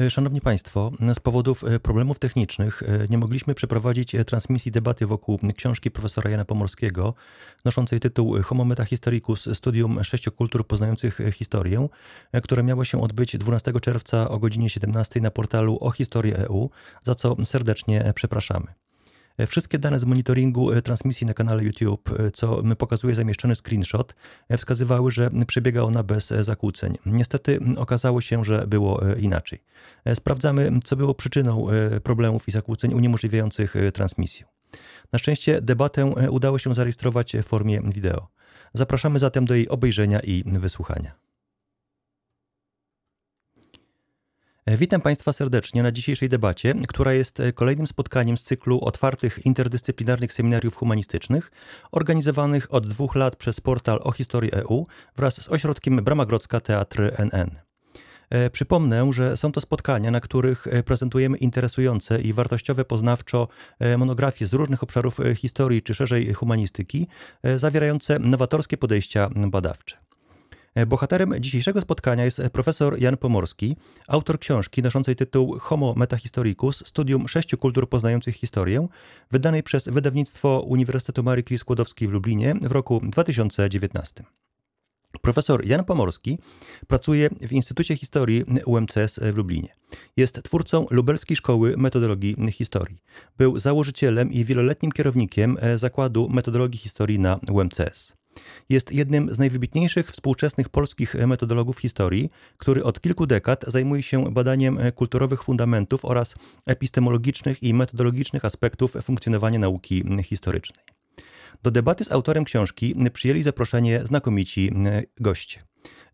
E, szanowni Państwo, z powodów e, problemów technicznych e, nie mogliśmy przeprowadzić transmisji debaty wokół książki profesora Jana Pomorskiego noszącej tytuł Homo Metahistoricus Studium Sześciu Kultur Poznających Historię, która miała się odbyć 12 czerwca o godzinie 17 na portalu o historię EU, za co serdecznie przepraszamy. Wszystkie dane z monitoringu e, transmisji na kanale YouTube, e, co pokazuje zamieszczony screenshot, e, wskazywały, że przebiega ona bez zakłóceń. Niestety okazało się, że było inaczej. Sprawdzamy, co było przyczyną problemów i zakłóceń uniemożliwiających transmisję. Na szczęście debatę udało się zarejestrować w formie wideo. Zapraszamy zatem do jej obejrzenia i wysłuchania. E, witam Państwa serdecznie na dzisiejszej debacie, która jest e, kolejnym spotkaniem z cyklu otwartych interdyscyplinarnych seminariów humanistycznych, organizowanych od dwóch lat przez portal o historii EU wraz z ośrodkiem Bramagrodzka Teatr NN. E, przypomnę, że są to spotkania, na których prezentujemy interesujące i wartościowe poznawczo monografie z różnych obszarów historii czy szerzej humanistyki, zawierające nowatorskie podejścia badawcze. E, bohaterem dzisiejszego spotkania jest profesor Jan Pomorski, autor książki noszącej tytuł Homo Metahistoricus Studium sześciu kultur poznających historię, wydanej przez wydawnictwo Uniwersytetu Marii Curie Skłodowskiej w Lublinie w roku 2019. Profesor Jan Pomorski pracuje w Instytucie Historii UMCS w Lublinie. Jest twórcą Lubelskiej Szkoły Metodologii Historii. Był założycielem i wieloletnim kierownikiem Zakładu Metodologii Historii na UMCS. Jest jednym z najwybitniejszych współczesnych polskich metodologów historii, który od kilku dekad zajmuje się badaniem kulturowych fundamentów oraz epistemologicznych i metodologicznych aspektów funkcjonowania nauki historycznej. Do debaty z autorem książki przyjęli zaproszenie znakomici goście.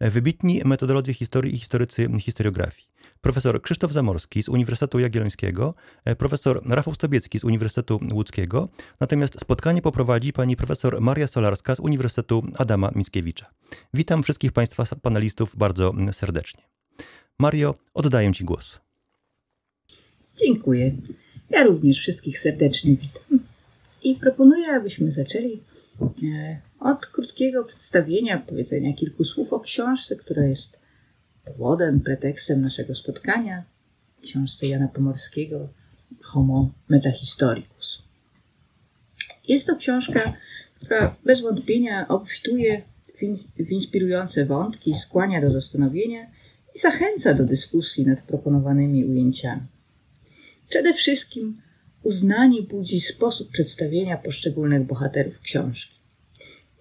Wybitni metodolodzy historii i historycy historiografii profesor Krzysztof Zamorski z Uniwersytetu Jagiellońskiego, e, profesor Rafał Stobiecki z Uniwersytetu Łódzkiego, natomiast spotkanie poprowadzi pani profesor Maria Solarska z Uniwersytetu Adama Mickiewicza. Witam wszystkich państwa panelistów bardzo serdecznie. Mario, oddaję ci głos. Dziękuję. Ja również wszystkich serdecznie witam. I proponuję, abyśmy zaczęli e, od krótkiego przedstawienia, powiedzenia kilku słów o książce, która jest powodem, pretekstem naszego spotkania książce Jana Pomorskiego Homo Metahistoricus. Jest to książka, która bez wątpienia obfituje w inspirujące wątki, skłania do zastanowienia i zachęca do dyskusji nad proponowanymi ujęciami. Przede wszystkim uznanie budzi sposób przedstawienia poszczególnych bohaterów książki.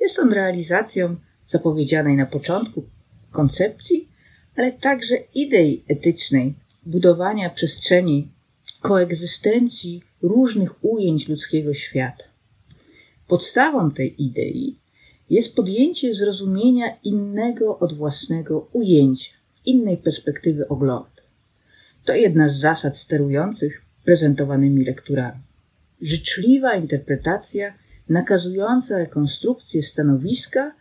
Jest on realizacją zapowiedzianej na początku koncepcji ale także idei etycznej budowania przestrzeni koegzystencji różnych ujęć ludzkiego świata. Podstawą tej idei jest podjęcie zrozumienia innego od własnego ujęcia, innej perspektywy oglądu. To jedna z zasad sterujących prezentowanymi lekturami. Życzliwa interpretacja nakazująca rekonstrukcję stanowiska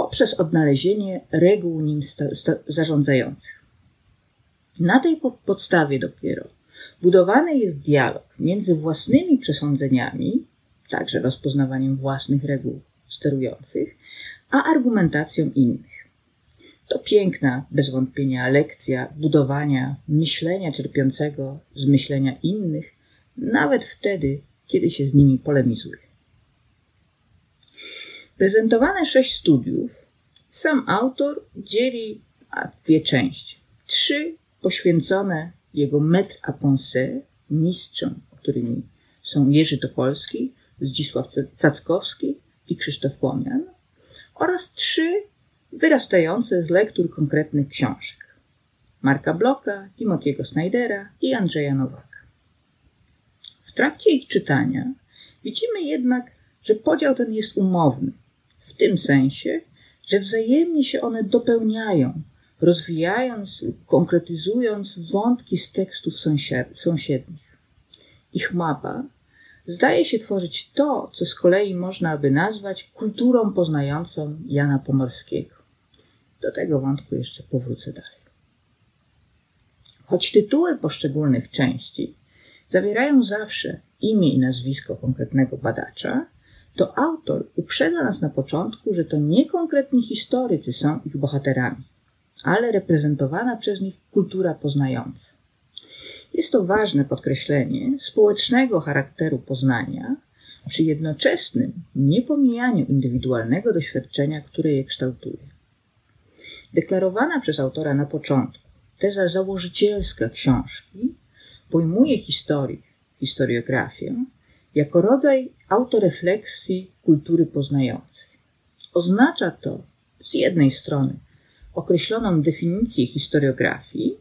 poprzez odnalezienie reguł nim zarządzających. Na tej podstawie dopiero budowany jest dialog między własnymi przesądzeniami, także rozpoznawaniem własnych reguł sterujących, a argumentacją innych. To piękna, bez wątpienia, lekcja budowania myślenia cierpiącego z myślenia innych, nawet wtedy, kiedy się z nimi polemizuje. Prezentowane sześć studiów sam autor dzieli na dwie części. Trzy poświęcone jego metr à pensée, mistrzom, którymi są Jerzy Topolski, Zdzisław Cackowski i Krzysztof Płomian oraz trzy wyrastające z lektur konkretnych książek Marka Bloka, Timotiego Snydera i Andrzeja Nowaka. W trakcie ich czytania widzimy jednak, że podział ten jest umowny tym sensie, że wzajemnie się one dopełniają, rozwijając lub konkretyzując wątki z tekstów sąsiednich. Ich mapa zdaje się tworzyć to, co z kolei można by nazwać kulturą poznającą Jana Pomorskiego. Do tego wątku jeszcze powrócę dalej. Choć tytuły poszczególnych części zawierają zawsze imię i nazwisko konkretnego badacza, to autor uprzedza nas na początku, że to nie konkretni historycy są ich bohaterami, ale reprezentowana przez nich kultura poznająca. Jest to ważne podkreślenie społecznego charakteru poznania przy jednoczesnym niepomijaniu indywidualnego doświadczenia, które je kształtuje. Deklarowana przez autora na początku teza założycielska książki pojmuje historię, historiografię jako rodzaj autorefleksji kultury poznającej. Oznacza to z jednej strony określoną definicję historiografii,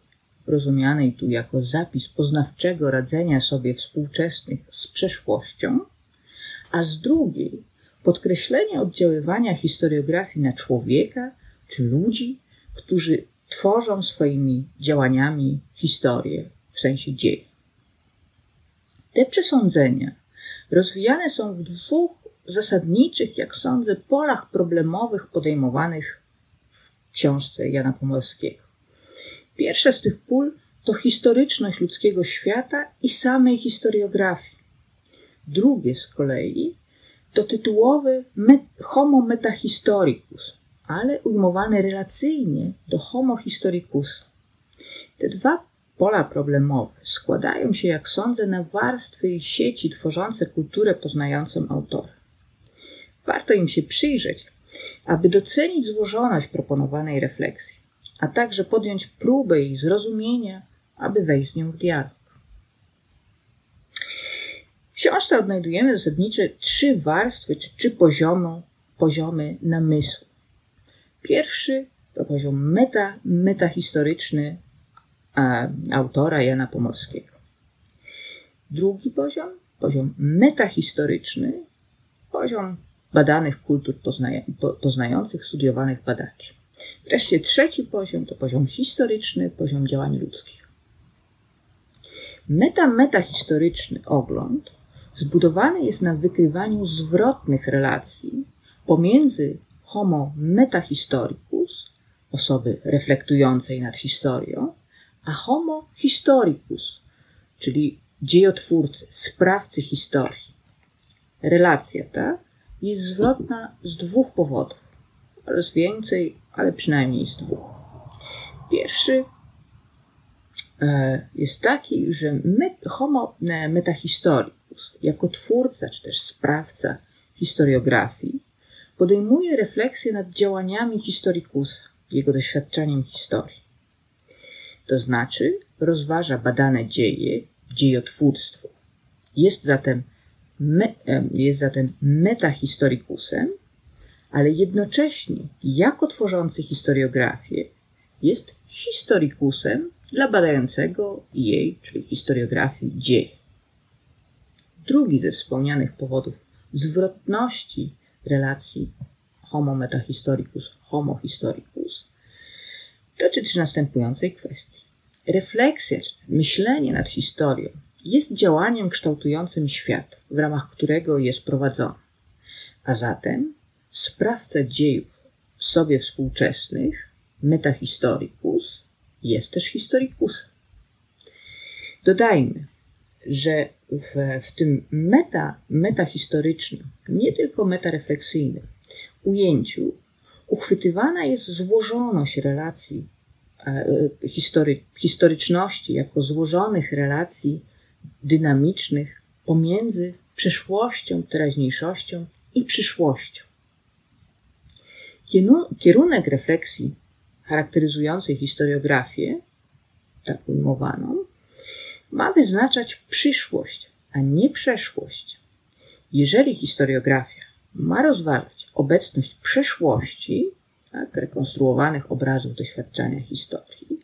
rozumianej tu jako zapis poznawczego radzenia sobie współczesnych z przeszłością, a z drugiej podkreślenie oddziaływania historiografii na człowieka czy ludzi, którzy tworzą swoimi działaniami historię w sensie dzieje. Te przesądzenia rozwijane są w dwóch zasadniczych, jak sądzę, polach problemowych podejmowanych w książce Jana Pomorskiego. Pierwsze z tych pól to historyczność ludzkiego świata i samej historiografii. Drugie z kolei to tytułowy homo metahistoricus, ale ujmowany relacyjnie do homo historicus. Te dwa pola problemowe składają się, jak sądzę, na warstwy i sieci tworzące kulturę poznającą autora. Warto im się przyjrzeć, aby docenić złożoność proponowanej refleksji, a także podjąć próbę jej zrozumienia, aby wejść z nią w dialog. W książce odnajdujemy zasadnicze trzy warstwy czy trzy poziomy, poziomy namysłu. Pierwszy to poziom meta, metahistoryczny autora Jana Pomorskiego. Drugi poziom, poziom metahistoryczny, poziom badanych kultur poznaje, po, poznających, studiowanych badaczy. Wreszcie trzeci poziom to poziom historyczny, poziom działań ludzkich. Meta-metahistoryczny ogląd zbudowany jest na wykrywaniu zwrotnych relacji pomiędzy homo metahistoricus, osoby reflektującej nad historią, a homo historicus, czyli dziejotwórcy, sprawcy historii. Relacja ta jest zwrotna z dwóch powodów, oraz więcej, ale przynajmniej z dwóch. Pierwszy e, jest taki, że homo metahistoricus, jako twórca czy też sprawca historiografii, podejmuje refleksję nad działaniami historikusa, jego doświadczeniem historii. To znaczy rozważa badane dzieje, dziejotwórstwo. Jest zatem, me, jest zatem metahistorikusem, ale jednocześnie jako tworzący historiografię jest historikusem dla badającego jej, czyli historiografii, dzieje. Drugi ze wspomnianych powodów zwrotności relacji homo metahistoricus, homo historicus, dotyczy następującej kwestii. Refleksja, myślenie nad historią jest działaniem kształtującym świat, w ramach którego jest prowadzone. A zatem sprawca dziejów sobie współczesnych, metahistoricus, jest też historicus. Dodajmy, że w, w tym meta, metahistorycznym, nie tylko metarefleksyjnym ujęciu uchwytywana jest złożoność relacji history, historyczności jako złożonych relacji dynamicznych pomiędzy przeszłością, teraźniejszością i przyszłością. Kierunek refleksji charakteryzującej historiografię, tak ujmowaną, ma wyznaczać przyszłość, a nie przeszłość. Jeżeli historiografia ma rozważać obecność przeszłości, tak, rekonstruowanych obrazów doświadczenia historii,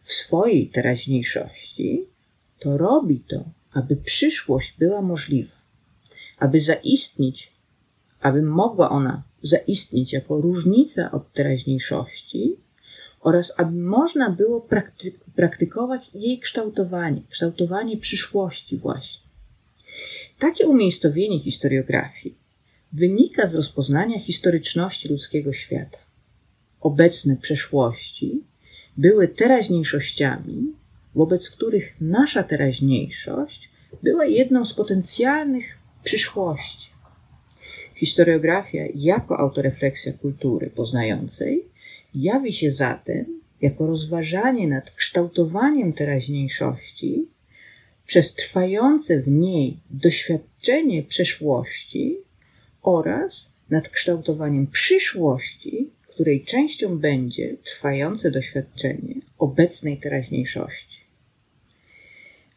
w swojej teraźniejszości, to robi to, aby przyszłość była możliwa, aby zaistnieć, aby mogła ona zaistnieć jako różnica od teraźniejszości oraz aby można było praktyk praktykować jej kształtowanie, kształtowanie przyszłości właśnie. Takie umiejscowienie historiografii wynika z rozpoznania historyczności ludzkiego świata. Obecne przeszłości były teraźniejszościami, wobec których nasza teraźniejszość była jedną z potencjalnych przyszłości. Historiografia jako autorefleksja kultury poznającej jawi się zatem jako rozważanie nad kształtowaniem teraźniejszości przez trwające w niej doświadczenie przeszłości oraz nad kształtowaniem przyszłości, której częścią będzie trwające doświadczenie obecnej teraźniejszości.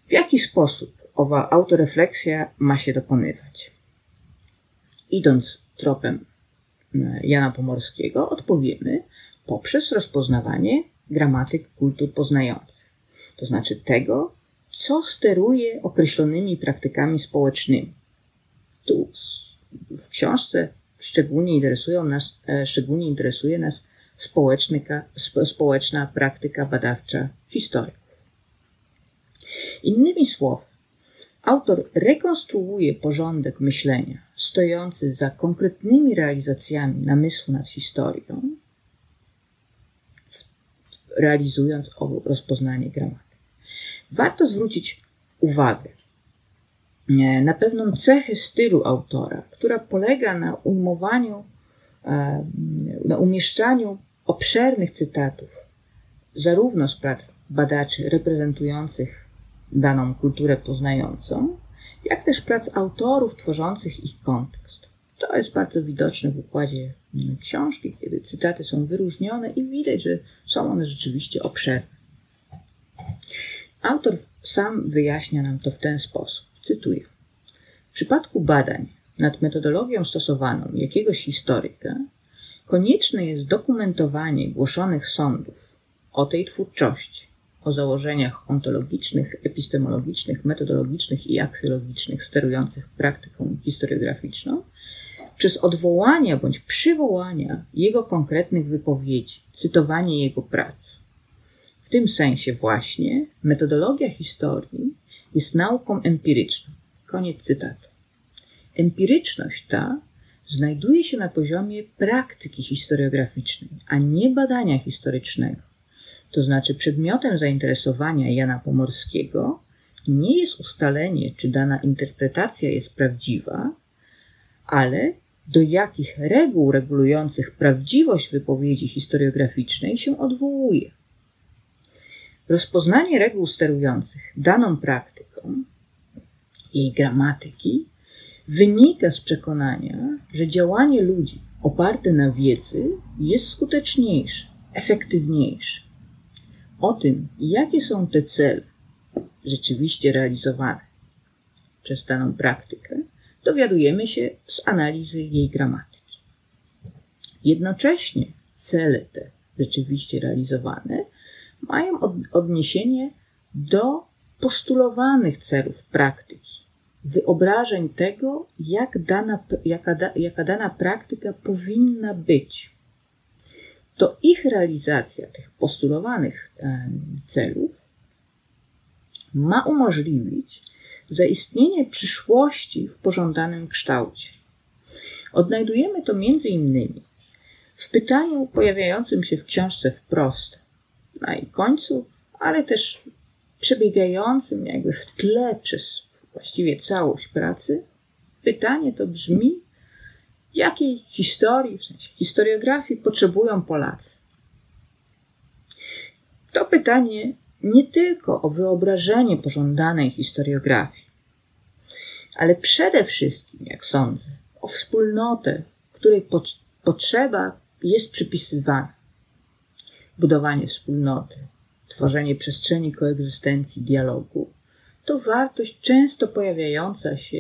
W jaki sposób owa autorefleksja ma się dokonywać? Idąc tropem e, Jana Pomorskiego, odpowiemy poprzez rozpoznawanie gramatyk kultur poznających, to znaczy tego, co steruje określonymi praktykami społecznymi. Tu w książce szczególnie interesują nas, e, szczególnie interesuje nas społeczna praktyka badawcza historyków. Innymi słowy, autor rekonstruuje porządek myślenia stojący za konkretnymi realizacjami namysłu nad historią, realizując rozpoznanie gramatyki. Warto zwrócić uwagę na pewną cechę stylu autora, która polega na ujmowaniu, e, na umieszczaniu obszernych cytatów, zarówno z prac badaczy reprezentujących daną kulturę poznającą, jak też prac autorów tworzących ich kontekst. To jest bardzo widoczne w układzie mm, książki, kiedy cytaty są wyróżnione i widać, że są one rzeczywiście obszerne. Autor sam wyjaśnia nam to w ten sposób. Cytuję. W przypadku badań nad metodologią stosowaną jakiegoś historyka, konieczne jest dokumentowanie głoszonych sądów o tej twórczości, o założeniach ontologicznych, epistemologicznych, metodologicznych i aksjologicznych sterujących praktyką historiograficzną, przez odwołania bądź przywołania jego konkretnych wypowiedzi, cytowanie jego prac. W tym sensie właśnie metodologia historii jest nauką empiryczną. Koniec cytatu. Empiryczność ta znajduje się na poziomie praktyki historiograficznej, a nie badania historycznego. To znaczy przedmiotem zainteresowania Jana Pomorskiego nie jest ustalenie, czy dana interpretacja jest prawdziwa, ale do jakich reguł regulujących prawdziwość wypowiedzi historiograficznej się odwołuje. Rozpoznanie reguł sterujących daną praktyką, jej gramatyki, wynika z przekonania, że działanie ludzi oparte na wiedzy jest skuteczniejsze, efektywniejsze. O tym, jakie są te cele rzeczywiście realizowane przez daną praktykę, dowiadujemy się z analizy jej gramatyki. Jednocześnie cele te rzeczywiście realizowane mają odniesienie do postulowanych celów praktyki, wyobrażeń tego, jak dana, jaka, da, jaka dana praktyka powinna być. To ich realizacja tych postulowanych celów ma umożliwić zaistnienie przyszłości w pożądanym kształcie. Odnajdujemy to między innymi w pytaniu pojawiającym się w książce wprost na jej końcu, ale też przebiegającym jakby w tle przez właściwie całość pracy, pytanie to brzmi, jakiej historii, w sensie historiografii potrzebują Polacy? To pytanie nie tylko o wyobrażenie pożądanej historiografii, ale przede wszystkim, jak sądzę, o wspólnotę, której potrzeba jest przypisywana budowanie wspólnoty, tworzenie przestrzeni koegzystencji, dialogu, to wartość często pojawiająca się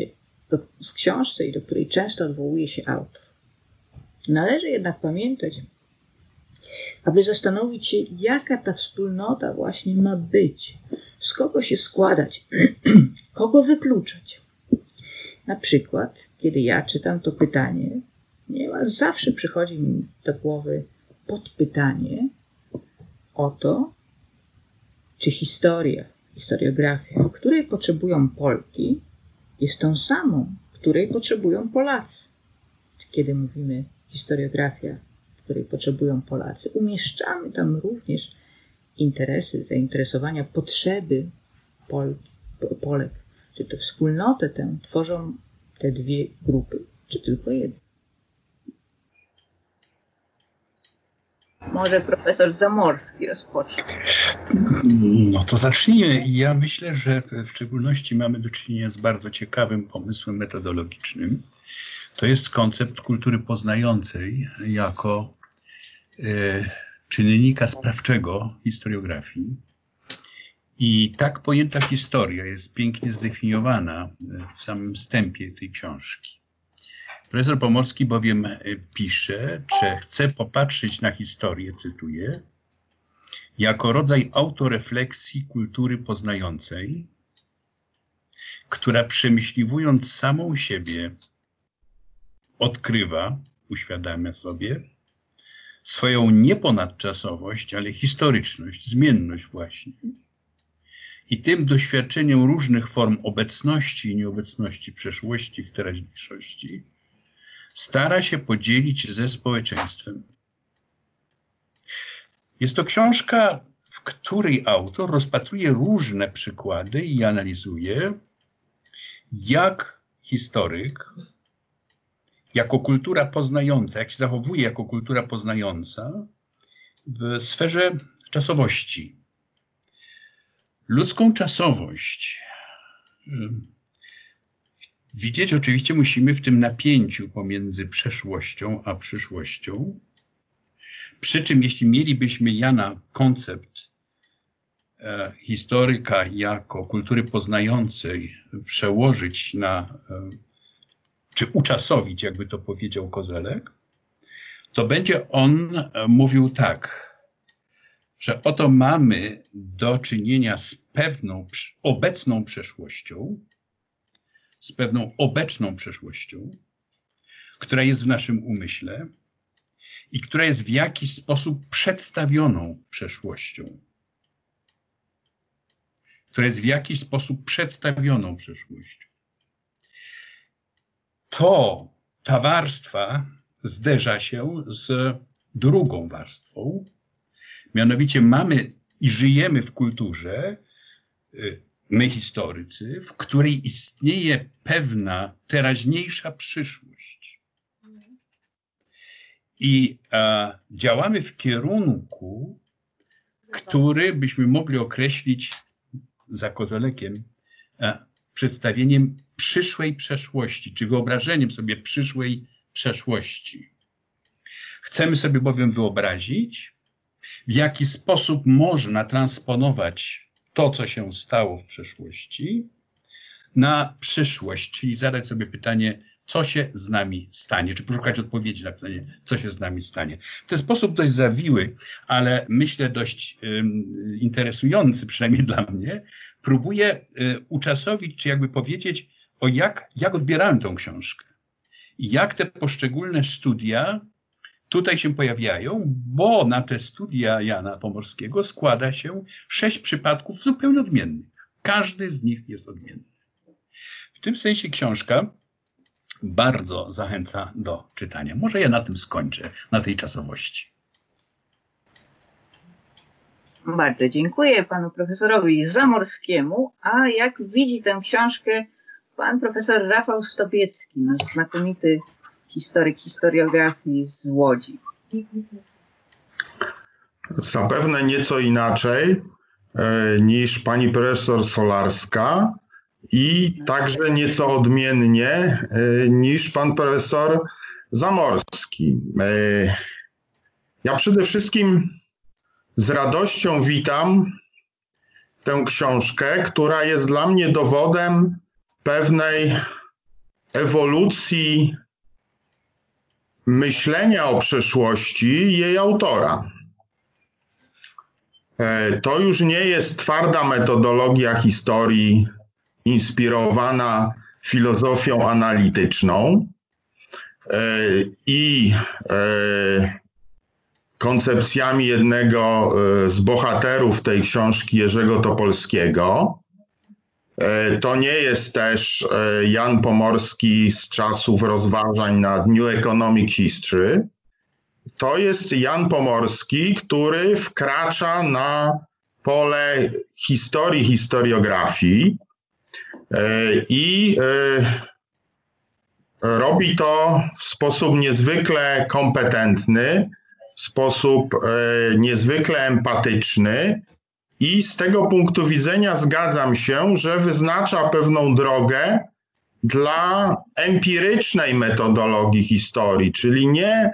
w książce i do której często odwołuje się autor. Należy jednak pamiętać, aby zastanowić się, jaka ta wspólnota właśnie ma być, z kogo się składać, kogo wykluczać. Na przykład, kiedy ja czytam to pytanie, niemal zawsze przychodzi mi do głowy podpytanie, o to, czy historia, historiografia, której potrzebują Polki, jest tą samą, której potrzebują Polacy. Czy kiedy mówimy historiografia, której potrzebują Polacy, umieszczamy tam również interesy, zainteresowania, potrzeby Polek. Czy to wspólnotę tę tworzą te dwie grupy, czy tylko jedna. Może profesor Zamorski rozpocznie. No to zacznijmy. Ja myślę, że w szczególności mamy do czynienia z bardzo ciekawym pomysłem metodologicznym. To jest koncept kultury poznającej jako e, czynnika sprawczego historiografii. I tak pojęta historia jest pięknie zdefiniowana w samym wstępie tej książki. Profesor Pomorski bowiem e, pisze, że chce popatrzeć na historię, cytuję, jako rodzaj autorefleksji kultury poznającej, która przemyśliwując samą siebie, odkrywa, uświadamia sobie swoją nie ponadczasowość, ale historyczność, zmienność właśnie. I tym doświadczeniem różnych form obecności i nieobecności przeszłości w teraźniejszości stara się podzielić ze społeczeństwem. Jest to książka, w której autor rozpatruje różne przykłady i analizuje, jak historyk, jako kultura poznająca, jak się zachowuje jako kultura poznająca w sferze czasowości. Ludzką czasowość Widzieć oczywiście musimy w tym napięciu pomiędzy przeszłością a przyszłością. Przy czym, jeśli mielibyśmy Jana koncept e, historyka jako kultury poznającej przełożyć na, e, czy uczasowić, jakby to powiedział Kozelek, to będzie on e, mówił tak, że oto mamy do czynienia z pewną obecną przeszłością, z pewną obecną przeszłością, która jest w naszym umyśle i która jest w jakiś sposób przedstawioną przeszłością. Która jest w jakiś sposób przedstawioną przeszłością. To, ta warstwa zderza się z drugą warstwą, mianowicie mamy i żyjemy w kulturze y, my historycy, w której istnieje pewna teraźniejsza przyszłość. I a, działamy w kierunku, który byśmy mogli określić za kozalekiem a, przedstawieniem przyszłej przeszłości, czy wyobrażeniem sobie przyszłej przeszłości. Chcemy sobie bowiem wyobrazić, w jaki sposób można transponować to, co się stało w przeszłości, na przyszłość, czyli zadać sobie pytanie, co się z nami stanie, czy poszukać odpowiedzi na pytanie, co się z nami stanie. W ten sposób dość zawiły, ale myślę dość um, interesujący, przynajmniej dla mnie, próbuję y, uczasowić, czy jakby powiedzieć, o jak, jak odbierałem tą książkę. I jak te poszczególne studia tutaj się pojawiają, bo na te studia Jana Pomorskiego składa się sześć przypadków zupełnie odmiennych. Każdy z nich jest odmienny. W tym sensie książka bardzo zachęca do czytania. Może ja na tym skończę, na tej czasowości. Bardzo dziękuję panu profesorowi Zamorskiemu. A jak widzi tę książkę pan profesor Rafał Stopiecki, nasz znakomity historyk historiografii z Łodzi. Zapewne nieco inaczej e, niż pani profesor Solarska i także nieco odmiennie e, niż pan profesor Zamorski. E, ja przede wszystkim z radością witam tę książkę, która jest dla mnie dowodem pewnej ewolucji myślenia o przeszłości jej autora. E, to już nie jest twarda metodologia historii inspirowana filozofią analityczną e, i e, koncepcjami jednego z bohaterów tej książki, Jerzego Topolskiego, to nie jest też e, Jan Pomorski z czasów rozważań nad New Economic History. To jest Jan Pomorski, który wkracza na pole historii, historiografii e, i robi to w sposób niezwykle kompetentny w sposób niezwykle empatyczny i z tego punktu widzenia zgadzam się, że wyznacza pewną drogę dla empirycznej metodologii historii, czyli nie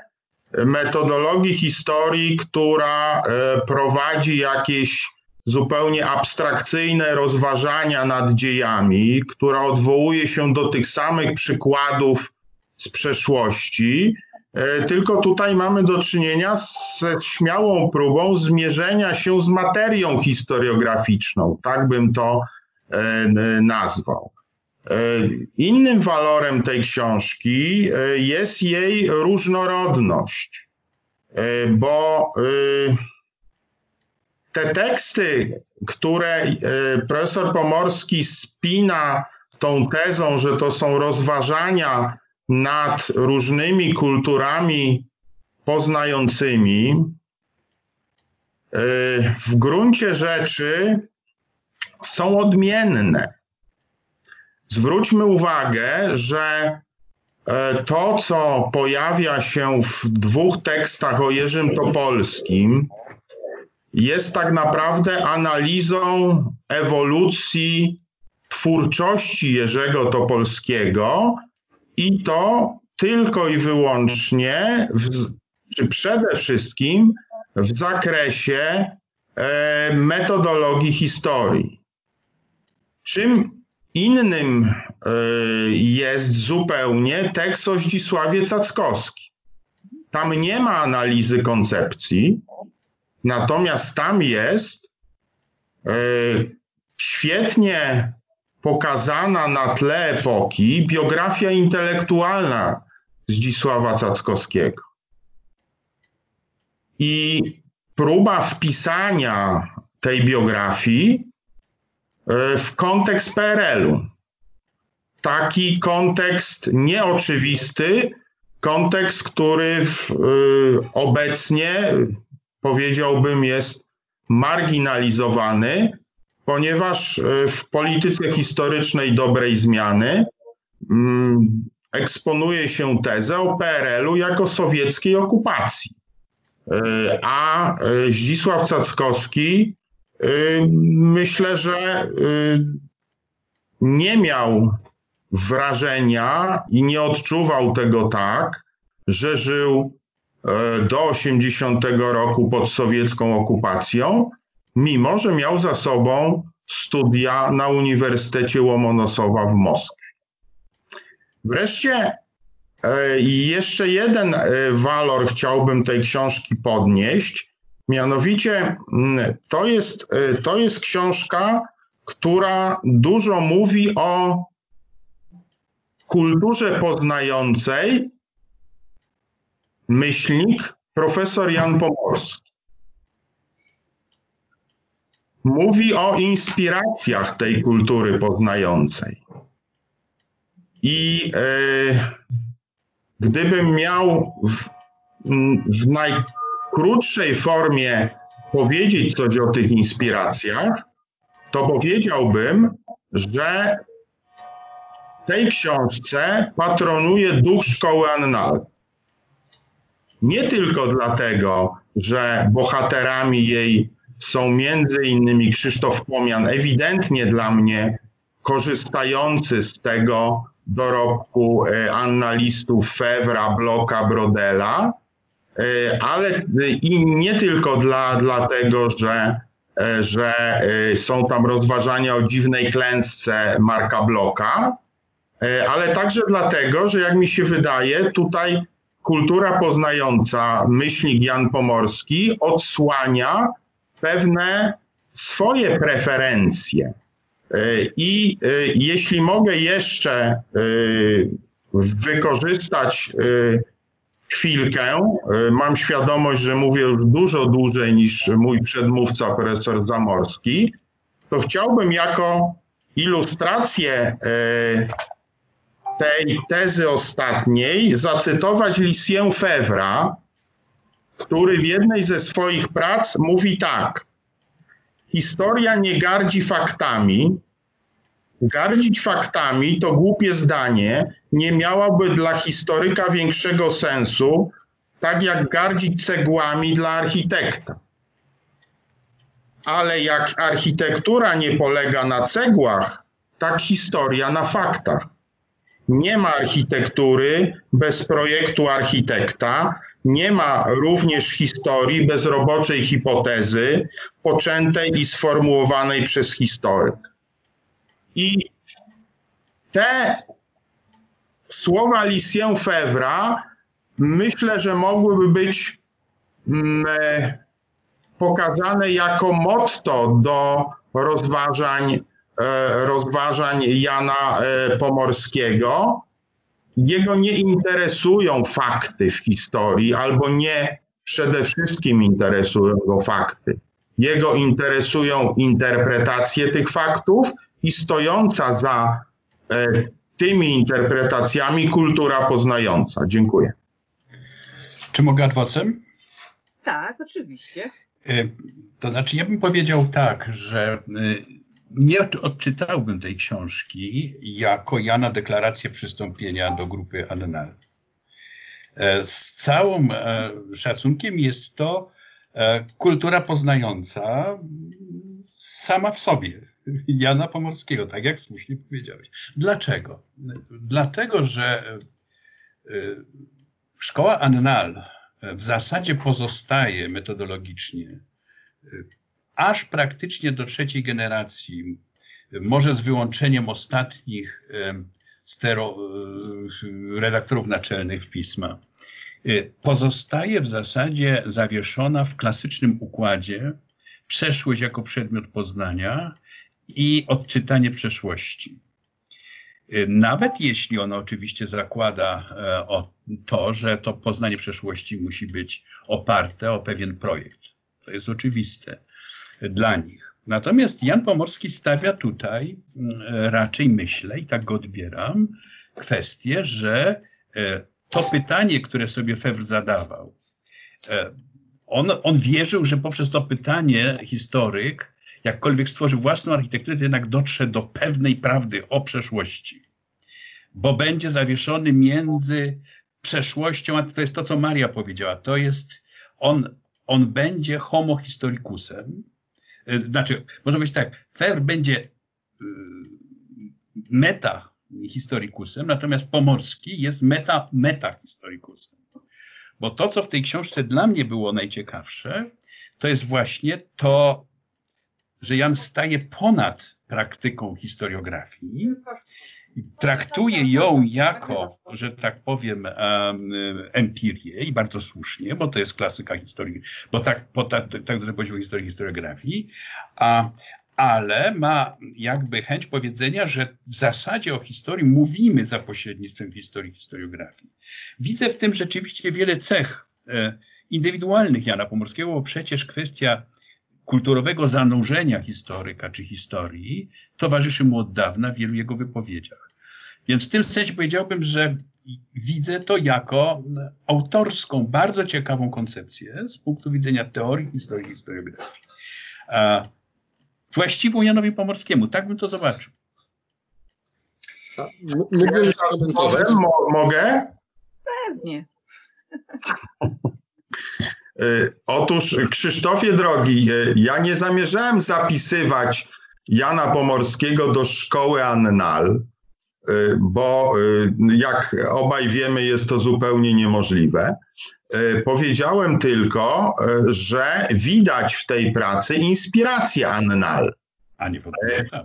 metodologii historii, która e, prowadzi jakieś zupełnie abstrakcyjne rozważania nad dziejami, która odwołuje się do tych samych przykładów z przeszłości, tylko tutaj mamy do czynienia z śmiałą próbą zmierzenia się z materią historiograficzną, tak bym to e, nazwał. Innym walorem tej książki jest jej różnorodność, bo te teksty, które profesor Pomorski spina tą tezą, że to są rozważania nad różnymi kulturami poznającymi, w gruncie rzeczy są odmienne. Zwróćmy uwagę, że e, to, co pojawia się w dwóch tekstach o Jerzym Topolskim, jest tak naprawdę analizą ewolucji twórczości Jerzego Topolskiego i to tylko i wyłącznie, w, czy przede wszystkim w zakresie e, metodologii historii. Czym Innym e, jest zupełnie tekst o Zdzisławie Cackowski. Tam nie ma analizy koncepcji, natomiast tam jest e, świetnie pokazana na tle epoki biografia intelektualna Zdzisława Cackowskiego. I próba wpisania tej biografii E, w kontekst PRL-u. Taki kontekst nieoczywisty, kontekst, który w, y, obecnie powiedziałbym jest marginalizowany, ponieważ e, w polityce historycznej dobrej zmiany mm, eksponuje się tezę o PRL-u jako sowieckiej okupacji. A Zdzisław Cackowski myślę, że nie miał wrażenia i nie odczuwał tego tak, że żył e, do 80 roku pod sowiecką okupacją, mimo że miał za sobą studia na Uniwersytecie Łomonosowa w Moskwie. Wreszcie e, jeszcze jeden e, walor chciałbym tej książki podnieść, Mianowicie mm, to jest, y, to jest książka, która dużo mówi o kulturze poznającej myślnik profesor Jan Pomorski. Mówi o inspiracjach tej kultury poznającej. I e, gdybym miał w, w naj, krótszej formie powiedzieć coś o tych inspiracjach, to powiedziałbym, że tej książce patronuje duch szkoły Annal. Nie tylko dlatego, że bohaterami jej są między innymi Krzysztof Pomian, ewidentnie dla mnie korzystający z tego dorobku e, annalistów Fewra, Bloka, Brodela, E, ale i nie tylko dla, dlatego, że, e, że e, są tam rozważania o dziwnej klęsce Marka Bloka, ale także dlatego, że jak mi się wydaje, tutaj kultura poznająca myślnik Jan Pomorski odsłania pewne swoje preferencje. I jeśli mogę jeszcze wykorzystać chwilkę. E, mam świadomość, że mówię już dużo dłużej niż mój przedmówca, profesor Zamorski. To chciałbym jako ilustrację e, tej tezy ostatniej zacytować Lucien Fevra, który w jednej ze swoich prac mówi tak. Historia nie gardzi faktami, Gardzić faktami to głupie zdanie nie miałoby dla historyka większego sensu, tak jak gardzić cegłami dla architekta. Ale jak architektura nie polega na cegłach, tak historia na faktach. Nie ma architektury bez projektu architekta, nie ma również historii bez roboczej hipotezy, poczętej i sformułowanej przez historyk. I te słowa Lucien Fevra myślę, że mogłyby być mm, e, pokazane jako motto do rozważań, e, rozważań Jana e, Pomorskiego. Jego nie interesują fakty w historii, albo nie przede wszystkim interesują go fakty. Jego interesują interpretacje tych faktów i stojąca za tymi interpretacjami kultura poznająca. Dziękuję. Czy mogę adwocem? Tak, oczywiście. E, to znaczy, ja bym powiedział tak, że e, nie odczytałbym tej książki jako Jana deklarację przystąpienia do grupy Adenal. E, z całym szacunkiem jest to kultura poznająca sama w sobie. Jana Pomorskiego, tak jak słusznie powiedziałeś. Dlaczego? Dlatego, że Szkoła Annal w zasadzie pozostaje metodologicznie aż praktycznie do trzeciej generacji, może z wyłączeniem ostatnich stero, redaktorów naczelnych pisma, pozostaje w zasadzie zawieszona w klasycznym układzie przeszłość jako przedmiot poznania i odczytanie przeszłości. Y, nawet jeśli ono oczywiście zakłada e, o to, że to poznanie przeszłości musi być oparte o pewien projekt. To jest oczywiste dla nich. Natomiast Jan Pomorski stawia tutaj mm, raczej, myślę, i tak go odbieram, kwestię, że e, to pytanie, które sobie Fewr zadawał, e, on, on wierzył, że poprzez to pytanie historyk jakkolwiek stworzy własną architekturę, to jednak dotrze do pewnej prawdy o przeszłości. Bo będzie zawieszony między przeszłością, a to jest to, co Maria powiedziała. To jest, on, on będzie homo historicusem. Y, znaczy, można powiedzieć tak, Fer będzie y, meta historicusem, natomiast Pomorski jest meta meta historicusem. Bo to, co w tej książce dla mnie było najciekawsze, to jest właśnie to, że Jan staje ponad praktyką historiografii traktuje ją jako, że tak powiem, empirię i bardzo słusznie, bo to jest klasyka historii, bo tak, bo tak, tak poziomu historii historiografii, a, ale ma jakby chęć powiedzenia, że w zasadzie o historii mówimy za pośrednictwem historii historiografii. Widzę w tym rzeczywiście wiele cech e, indywidualnych Jana Pomorskiego, bo przecież kwestia kulturowego zanurzenia historyka czy historii towarzyszy mu od dawna w wielu jego wypowiedziach. Więc w tym sensie powiedziałbym, że widzę to jako autorską, bardzo ciekawą koncepcję z punktu widzenia teorii historii historiografii. Właściwą Janowi Pomorskiemu, tak bym to zobaczył. Mógłbym skomentować? Mogę? Pewnie. Y, otóż, Krzysztofie drogi, y, ja nie zamierzałem zapisywać Jana Pomorskiego do szkoły Annal, y, bo jak obaj wiemy, jest to zupełnie niemożliwe. Powiedziałem tylko, że widać w tej pracy inspirację Annal. Nie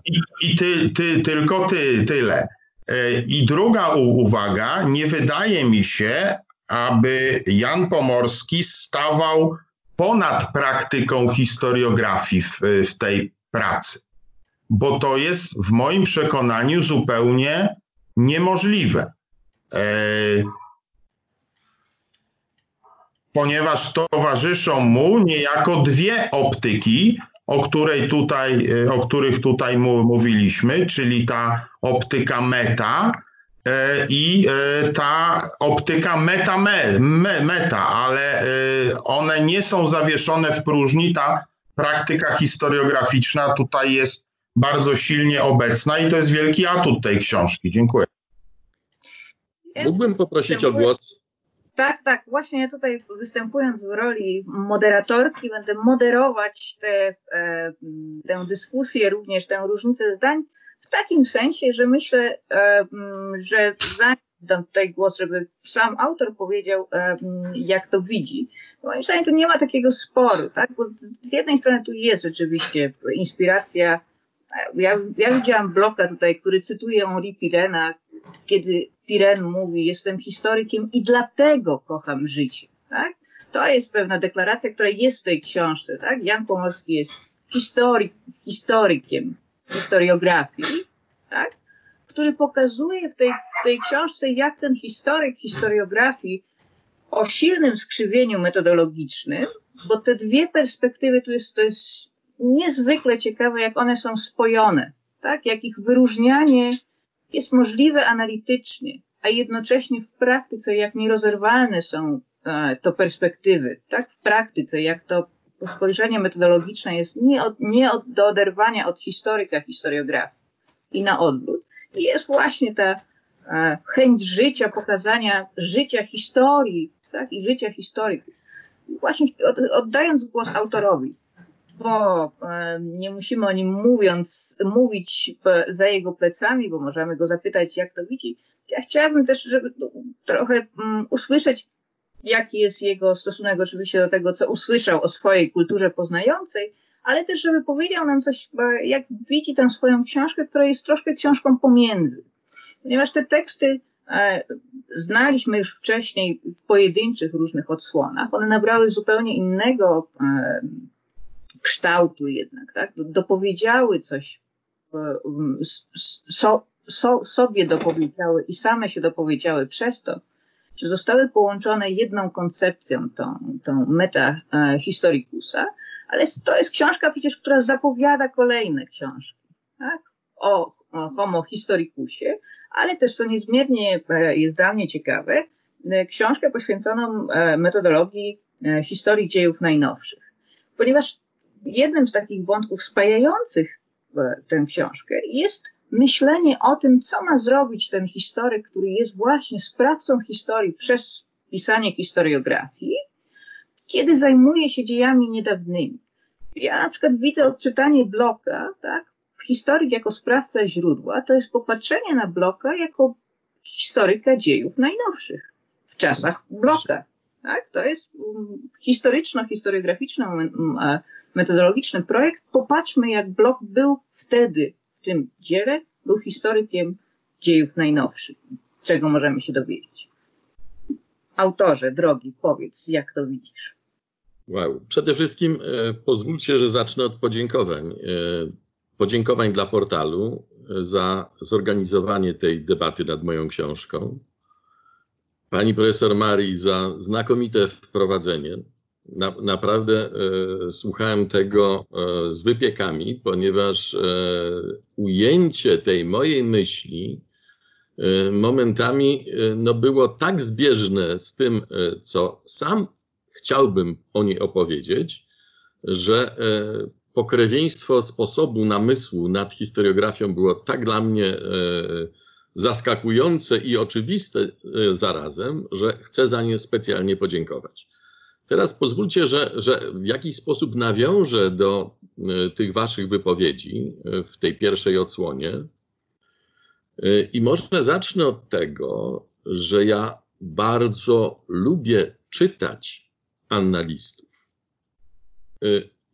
I, i ty, ty, tylko ty, tyle. I druga uwaga, nie wydaje mi się, aby Jan Pomorski stawał ponad praktyką historiografii w, w tej pracy, bo to jest w moim przekonaniu zupełnie niemożliwe. E, ponieważ towarzyszą mu niejako dwie optyki, o, której tutaj, o których tutaj mówiliśmy, czyli ta optyka meta, E, i e, ta optyka meta, meta, ale e, one nie są zawieszone w próżni. Ta praktyka historiograficzna tutaj jest bardzo silnie obecna i to jest wielki atut tej książki. Dziękuję. Mógłbym poprosić o głos? Tak, tak. Właśnie ja tutaj występując w roli moderatorki będę moderować tę e, tę dyskusję, również tę różnicę zdań w takim sensie, że myślę, e, że zanim dam tutaj głos, żeby sam autor powiedział, e, jak to widzi. Moim zdaniem tu nie ma takiego sporu, tak? Bo z jednej strony tu jest rzeczywiście inspiracja. Ja, ja widziałam bloka tutaj, który cytuje Henri Pirena, kiedy Piren mówi, jestem historykiem i dlatego kocham życie, tak? To jest pewna deklaracja, która jest w tej książce, tak? Jan Pomorski jest historyk, historykiem historiografii, tak? który pokazuje w tej, w tej książce, jak ten historyk historiografii o silnym skrzywieniu metodologicznym, bo te dwie perspektywy tu jest, to jest niezwykle ciekawe, jak one są spojone, tak? Jak ich wyróżnianie jest możliwe analitycznie, a jednocześnie w praktyce, jak nierozerwalne są e, to perspektywy, tak? W praktyce, jak to spojrzenie metodologiczne jest nie, od, nie od, do oderwania od historyka historiografii i na odwrót. I jest właśnie ta e, chęć życia, pokazania życia historii, tak? I życia historyków. Właśnie od, oddając głos autorowi, bo e, nie musimy o nim mówiąc, mówić za jego plecami, bo możemy go zapytać, jak to widzi. Ja chciałabym też, żeby trochę um, usłyszeć jaki jest jego stosunek oczywiście do tego, co usłyszał o swojej kulturze poznającej, ale też, żeby powiedział nam coś, jak widzi tę swoją książkę, która jest troszkę książką pomiędzy. Ponieważ te teksty e, znaliśmy już wcześniej w pojedynczych różnych odsłonach, one nabrały zupełnie innego e, kształtu jednak, tak? Dopowiedziały coś, e, so, so, sobie dopowiedziały i same się dopowiedziały przez to, że zostały połączone jedną koncepcją, tą, tą meta e, historicusa, ale to jest książka przecież, która zapowiada kolejne książki tak? o, homo historicusie, ale też, co niezmiernie e, jest dla mnie ciekawe, e, książkę poświęconą metodologii historii dziejów najnowszych. Ponieważ jednym z takich wątków spajających tę książkę jest myślenie o tym, co ma zrobić ten historyk, który jest właśnie sprawcą historii przez pisanie historiografii, kiedy zajmuje się dziejami niedawnymi. Ja na przykład widzę odczytanie Bloka, tak? Historyk jako sprawca źródła to jest popatrzenie na Bloka jako historyka dziejów najnowszych w czasach Bloka. Tak? To jest um, historyczno-historiograficzno-metodologiczny projekt. Popatrzmy, jak Blok był wtedy tym dziele był historykiem dziejów najnowszych. Czego możemy się dowiedzieć? Autorze, drogi, powiedz, jak to widzisz? Wow. Przede wszystkim e, pozwólcie, że zacznę od podziękowań. E, podziękowań dla portalu e, za zorganizowanie tej debaty nad moją książką. Pani profesor Marii za znakomite wprowadzenie na, naprawdę e, słuchałem tego e, z wypiekami, ponieważ e, ujęcie tej mojej myśli momentami no, było tak zbieżne z tym, co sam chciałbym o niej opowiedzieć, że pokrewieństwo sposobu namysłu nad historiografią było tak dla mnie zaskakujące i oczywiste zarazem, że chcę za nie specjalnie podziękować. Teraz pozwólcie, że, że w jakiś sposób nawiążę do e, tych waszych wypowiedzi e, w tej pierwszej odsłonie. E, I może zacznę od tego, że ja bardzo lubię czytać analistów.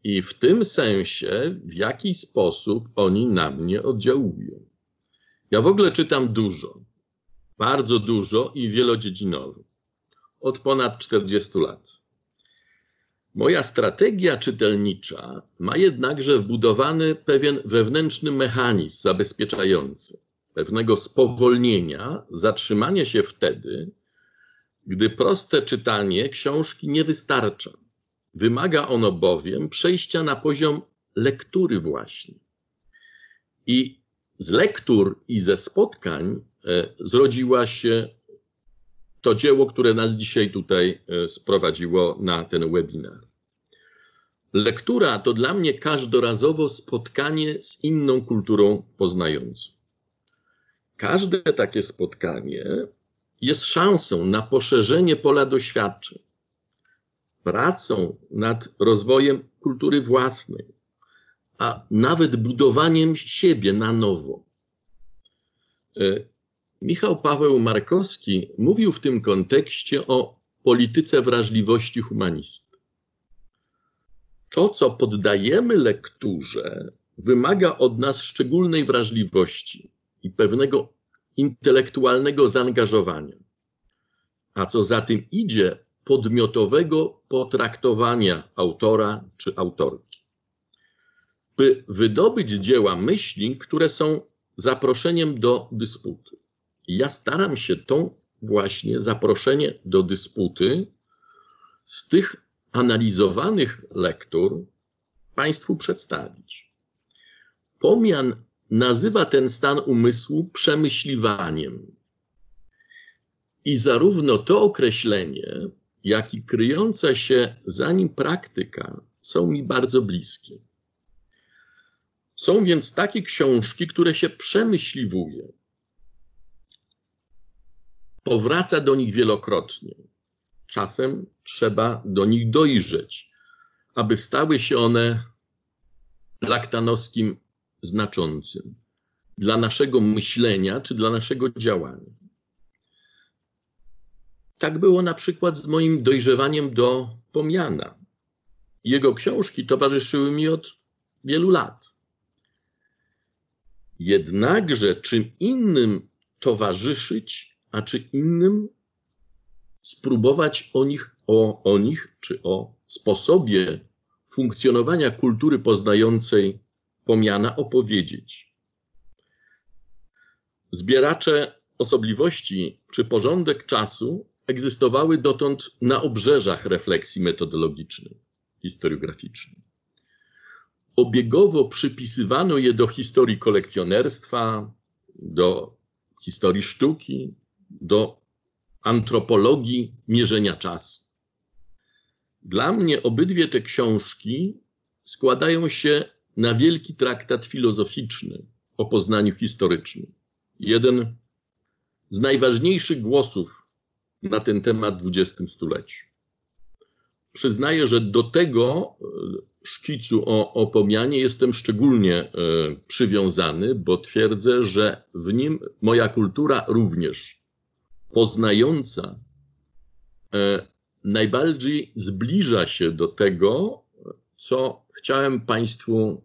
I w tym sensie, w jaki sposób oni na mnie oddziałują. Ja w ogóle czytam dużo, bardzo dużo i wielodziedzinowo. Od ponad 40 lat. Moja strategia czytelnicza ma jednakże wbudowany pewien wewnętrzny mechanizm zabezpieczający pewnego spowolnienia, zatrzymania się wtedy, gdy proste czytanie książki nie wystarcza. Wymaga ono bowiem przejścia na poziom lektury właśnie. I z lektur i ze spotkań e, zrodziła się to dzieło, które nas dzisiaj tutaj e, sprowadziło na ten webinar. Lektura to dla mnie każdorazowo spotkanie z inną kulturą poznającą. Każde takie spotkanie jest szansą na poszerzenie pola doświadczeń, pracą nad rozwojem kultury własnej, a nawet budowaniem siebie na nowo. Michał Paweł Markowski mówił w tym kontekście o polityce wrażliwości humanisty. To, co poddajemy lekturze, wymaga od nas szczególnej wrażliwości i pewnego intelektualnego zaangażowania, a co za tym idzie, podmiotowego potraktowania autora czy autorki. By wydobyć dzieła myśli, które są zaproszeniem do dysputy. Ja staram się tą właśnie zaproszenie do dysputy z tych analizowanych lektur Państwu przedstawić. Pomian nazywa ten stan umysłu przemyśliwaniem. I zarówno to określenie, jak i kryjąca się za nim praktyka są mi bardzo bliskie. Są więc takie książki, które się przemyśliwuje, powraca do nich wielokrotnie. Czasem trzeba do nich dojrzeć, aby stały się one laktanowskim znaczącym dla naszego myślenia czy dla naszego działania. Tak było na przykład z moim dojrzewaniem do Pomiana. Jego książki towarzyszyły mi od wielu lat. Jednakże czym innym towarzyszyć, a czy innym spróbować o nich, o, o nich czy o sposobie funkcjonowania kultury poznającej pomiana opowiedzieć. Zbieracze osobliwości czy porządek czasu egzystowały dotąd na obrzeżach refleksji metodologicznej, historiograficznej. Obiegowo przypisywano je do historii kolekcjonerstwa, do historii sztuki, do antropologii mierzenia czasu. Dla mnie obydwie te książki składają się na wielki traktat filozoficzny o poznaniu historycznym. Jeden z najważniejszych głosów na ten temat w XX stuleciu. Przyznaję, że do tego e, szkicu o, o pomianie jestem szczególnie e, przywiązany, bo twierdzę, że w nim moja kultura również poznająca e, najbardziej zbliża się do tego, co chciałem Państwu,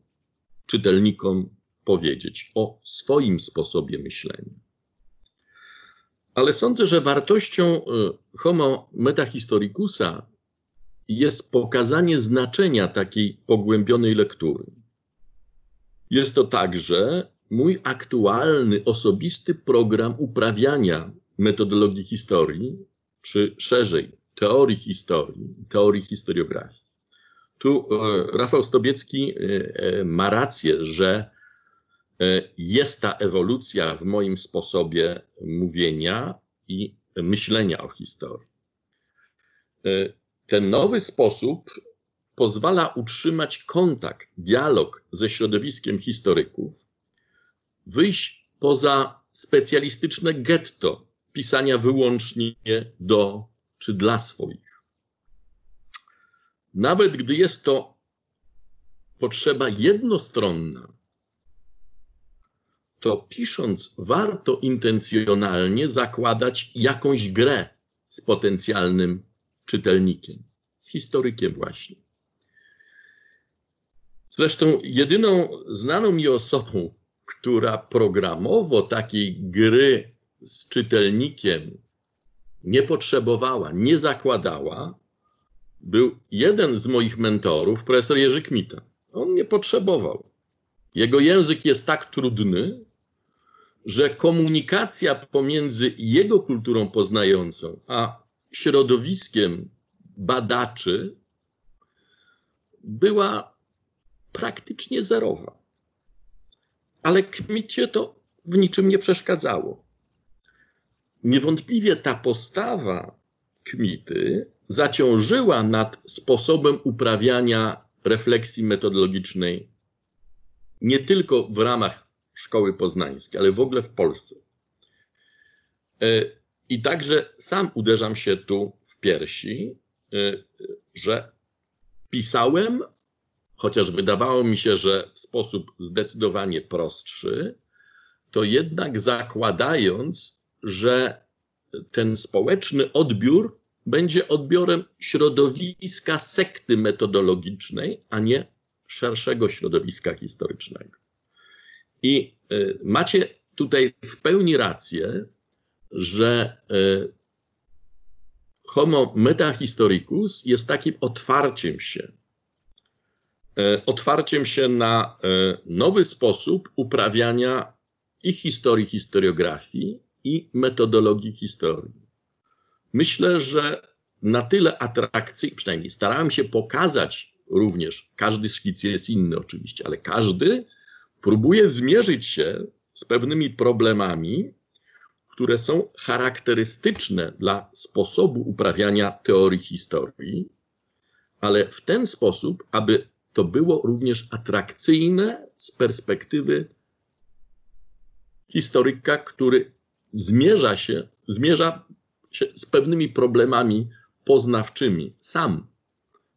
czytelnikom powiedzieć o swoim sposobie myślenia. Ale sądzę, że wartością y, Homo metahistoricusa jest pokazanie znaczenia takiej pogłębionej lektury. Jest to także mój aktualny, osobisty program uprawiania metodologii historii, czy szerzej teorii historii, teorii historiografii. Tu e, Rafał Stobiecki e, e, ma rację, że jest ta ewolucja w moim sposobie mówienia i myślenia o historii. Ten nowy sposób pozwala utrzymać kontakt, dialog ze środowiskiem historyków, wyjść poza specjalistyczne getto pisania wyłącznie do czy dla swoich. Nawet gdy jest to potrzeba jednostronna, to pisząc warto intencjonalnie zakładać jakąś grę z potencjalnym czytelnikiem, z historykiem właśnie. Zresztą jedyną znaną mi osobą, która programowo takiej gry z czytelnikiem nie potrzebowała, nie zakładała, był jeden z moich mentorów, profesor Jerzy Kmita. On nie potrzebował. Jego język jest tak trudny, że komunikacja pomiędzy jego kulturą poznającą a środowiskiem badaczy była praktycznie zerowa. Ale Kmicie to w niczym nie przeszkadzało. Niewątpliwie ta postawa Kmity zaciążyła nad sposobem uprawiania refleksji metodologicznej nie tylko w ramach szkoły poznańskiej, ale w ogóle w Polsce. E, I także sam uderzam się tu w piersi, y, że pisałem, chociaż wydawało mi się, że w sposób zdecydowanie prostszy, to jednak zakładając, że ten społeczny odbiór będzie odbiorem środowiska sekty metodologicznej, a nie szerszego środowiska historycznego. I y, macie tutaj w pełni rację, że y, homo metahistoricus jest takim otwarciem się, y, otwarciem się na nowy sposób uprawiania i historii historiografii, i metodologii historii. Myślę, że na tyle atrakcyjny, przynajmniej starałem się pokazać również, każdy szkic jest inny oczywiście, ale każdy próbuje zmierzyć się z pewnymi problemami, które są charakterystyczne dla sposobu uprawiania teorii historii, ale w ten sposób, aby to było również atrakcyjne z perspektywy historyka, który zmierza się, zmierza się z pewnymi problemami poznawczymi. Sam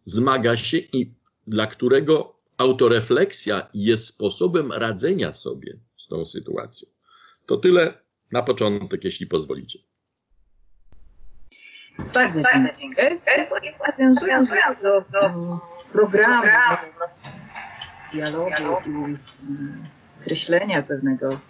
zmaga się i dla którego autorefleksja jest sposobem radzenia sobie z tą sytuacją. To tyle na początek, jeśli pozwolicie. Bardzo dziękuję. Nawiązując do, do programu, dialogu i określenia pewnego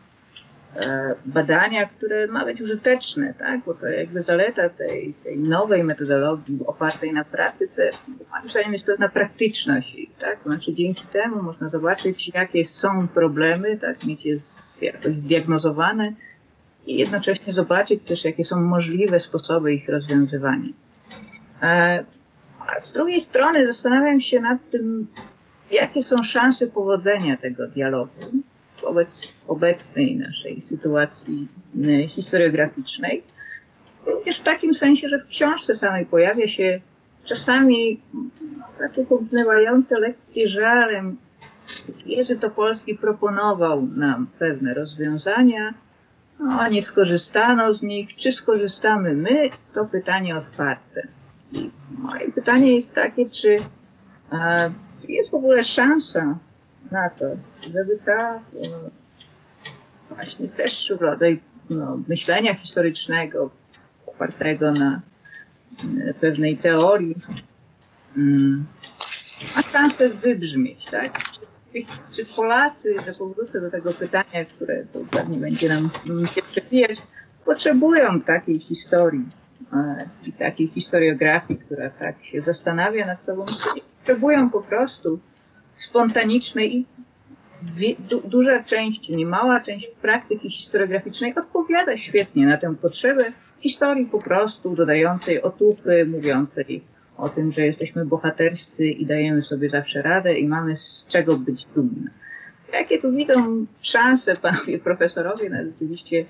badania, które ma być użyteczne, tak? bo to jakby zaleta tej, tej nowej metodologii opartej na praktyce, moim zdaniem jest pewna praktyczność. Tak? Znaczy dzięki temu można zobaczyć, jakie są problemy, tak? mieć je jakoś zdiagnozowane i jednocześnie zobaczyć też, jakie są możliwe sposoby ich rozwiązywania. E, a z drugiej strony zastanawiam się nad tym, jakie są szanse powodzenia tego dialogu wobec obecnej naszej sytuacji e, historiograficznej. Również w takim sensie, że w książce samej pojawia się czasami takie pognywające lekkie żalem. Jerzy Topolski proponował nam pewne rozwiązania, no, nie skorzystano z nich. Czy skorzystamy my? To pytanie otwarte. Moje pytanie jest takie, czy jest w ogóle szansa na to, żeby ta e, właśnie też rodzaj no, myślenia historycznego opartego na e, pewnej teorii mm, ma szansę wybrzmieć, tak? Czy, Polacy, że powrócę do tego pytania, które to pewnie będzie nam się przewijać, potrzebują takiej historii i takiej historiografii, która tak się zastanawia nad sobą, potrzebują po prostu spontanicznej i du, duża część, niemała część praktyki historiograficznej odpowiada świetnie na tę potrzebę historii po prostu dodającej otupy, mówiącej o tym, że jesteśmy bohaterscy i dajemy sobie zawsze radę i mamy z czego być dumni. Jakie tu widzą szanse panowie profesorowie na rzeczywiście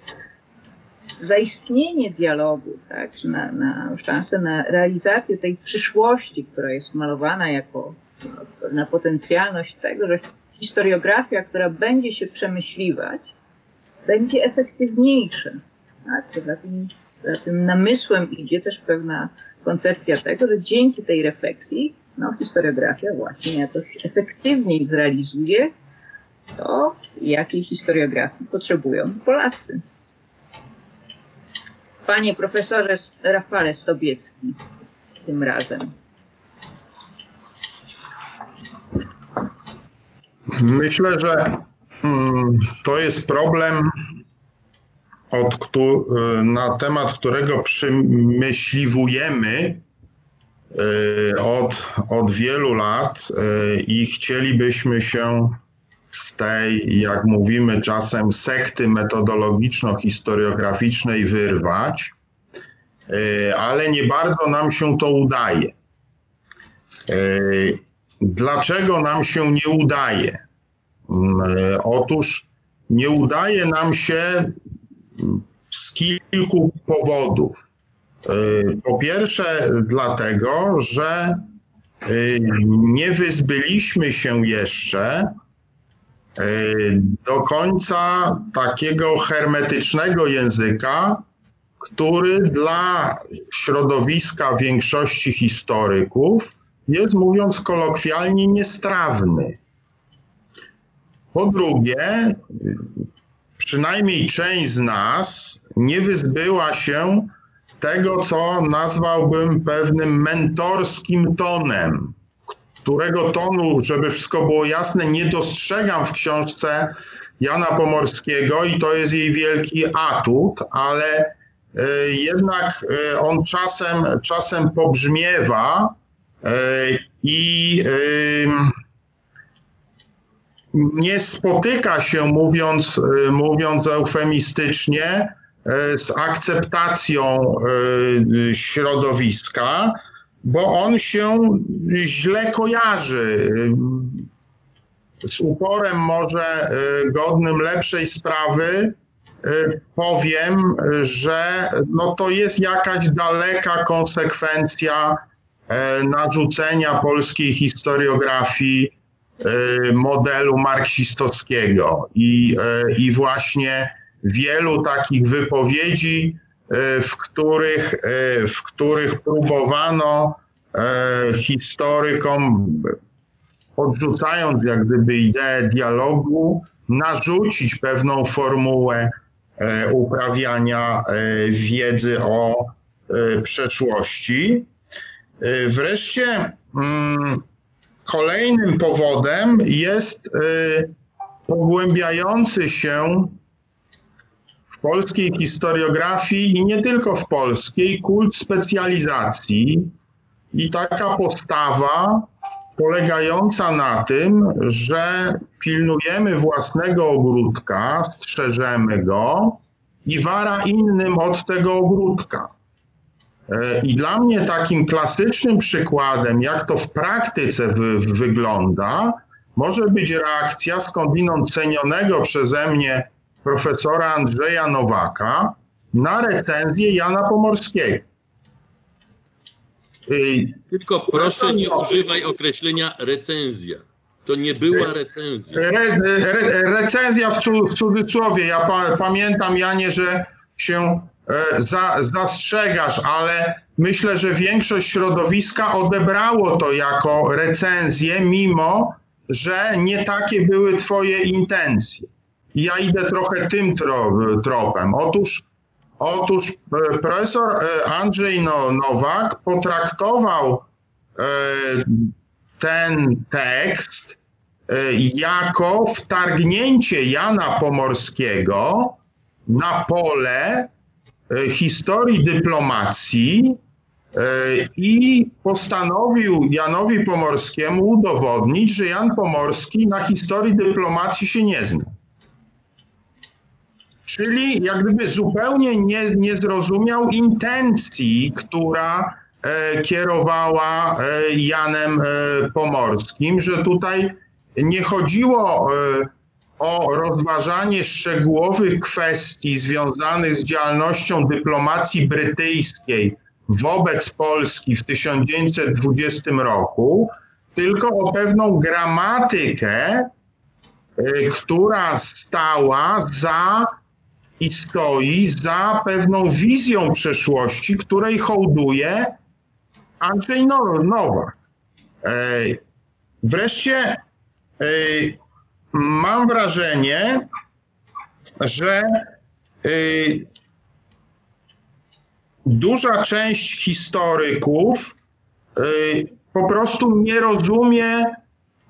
zaistnienie dialogu, tak, na, na szansę na realizację tej przyszłości, która jest malowana jako na potencjalność tego, że historiografia, która będzie się przemyśliwać, będzie efektywniejsza. Tak? Za, tym, za tym namysłem idzie też pewna koncepcja tego, że dzięki tej refleksji no, historiografia właśnie jakoś efektywniej zrealizuje to, jakiej historiografii potrzebują Polacy. Panie profesorze Rafale Stobiecki, tym razem. Myślę, że mm, to jest problem, od, na temat którego przemyśliwujemy y, od, od wielu lat y, i chcielibyśmy się z tej, jak mówimy czasem, sekty metodologiczno-historiograficznej wyrwać, y, ale nie bardzo nam się to udaje. Dlaczego nam się nie udaje? Mm, e, otóż nie udaje nam się z kilku powodów. E, po pierwsze, dlatego, że e, nie wyzbyliśmy się jeszcze do końca takiego hermetycznego języka, który dla środowiska większości historyków jest, mówiąc kolokwialnie, niestrawny. Po drugie, przynajmniej część z nas nie wyzbyła się tego, co nazwałbym pewnym mentorskim tonem, którego tonu, żeby wszystko było jasne, nie dostrzegam w książce Jana Pomorskiego i to jest jej wielki atut, ale e, jednak e, on czasem, czasem pobrzmiewa i nie spotyka się, mówiąc, mówiąc eufemistycznie, z akceptacją środowiska, bo on się źle kojarzy. Z uporem może godnym lepszej sprawy powiem, że no to jest jakaś daleka konsekwencja narzucenia polskiej historiografii modelu marksistowskiego i, i właśnie wielu takich wypowiedzi, w których, w których próbowano historykom odrzucając jak gdyby ideę dialogu, narzucić pewną formułę e, uprawiania e, wiedzy o e, przeszłości. Wreszcie mm, kolejnym powodem jest pogłębiający się w polskiej historiografii i nie tylko w polskiej kult specjalizacji i taka postawa polegająca na tym, że pilnujemy własnego ogródka, strzeżemy go i wara innym od tego ogródka. E, I dla mnie takim klasycznym przykładem, jak to w praktyce wy, wygląda, może być reakcja skądinąd cenionego przeze mnie profesora Andrzeja Nowaka na recenzję Jana Pomorskiego. Tylko proszę nie używaj określenia recenzja. To nie była recenzja. Re, re, recenzja w, w cudzysłowie. Ja pa, pamiętam, Janie, że się za, zastrzegasz, ale myślę, że większość środowiska odebrało to jako recenzję, mimo że nie takie były Twoje intencje. Ja idę trochę tym tropem. Otóż Otóż e, profesor e, Andrzej no, Nowak potraktował e, ten tekst jako wtargnięcie Jana Pomorskiego na pole historii dyplomacji i postanowił Janowi Pomorskiemu udowodnić, że Jan Pomorski na historii dyplomacji się nie zna. Czyli jak gdyby zupełnie nie, nie zrozumiał intencji, która e, kierowała e, Janem e, Pomorskim, że tutaj nie chodziło o rozważanie szczegółowych kwestii związanych z działalnością dyplomacji brytyjskiej wobec Polski w 1920 roku, tylko o pewną gramatykę, która stała za i stoi za pewną wizją przeszłości, której hołduje Andrzej Nowak. Wreszcie mam wrażenie, że duża część historyków po prostu nie rozumie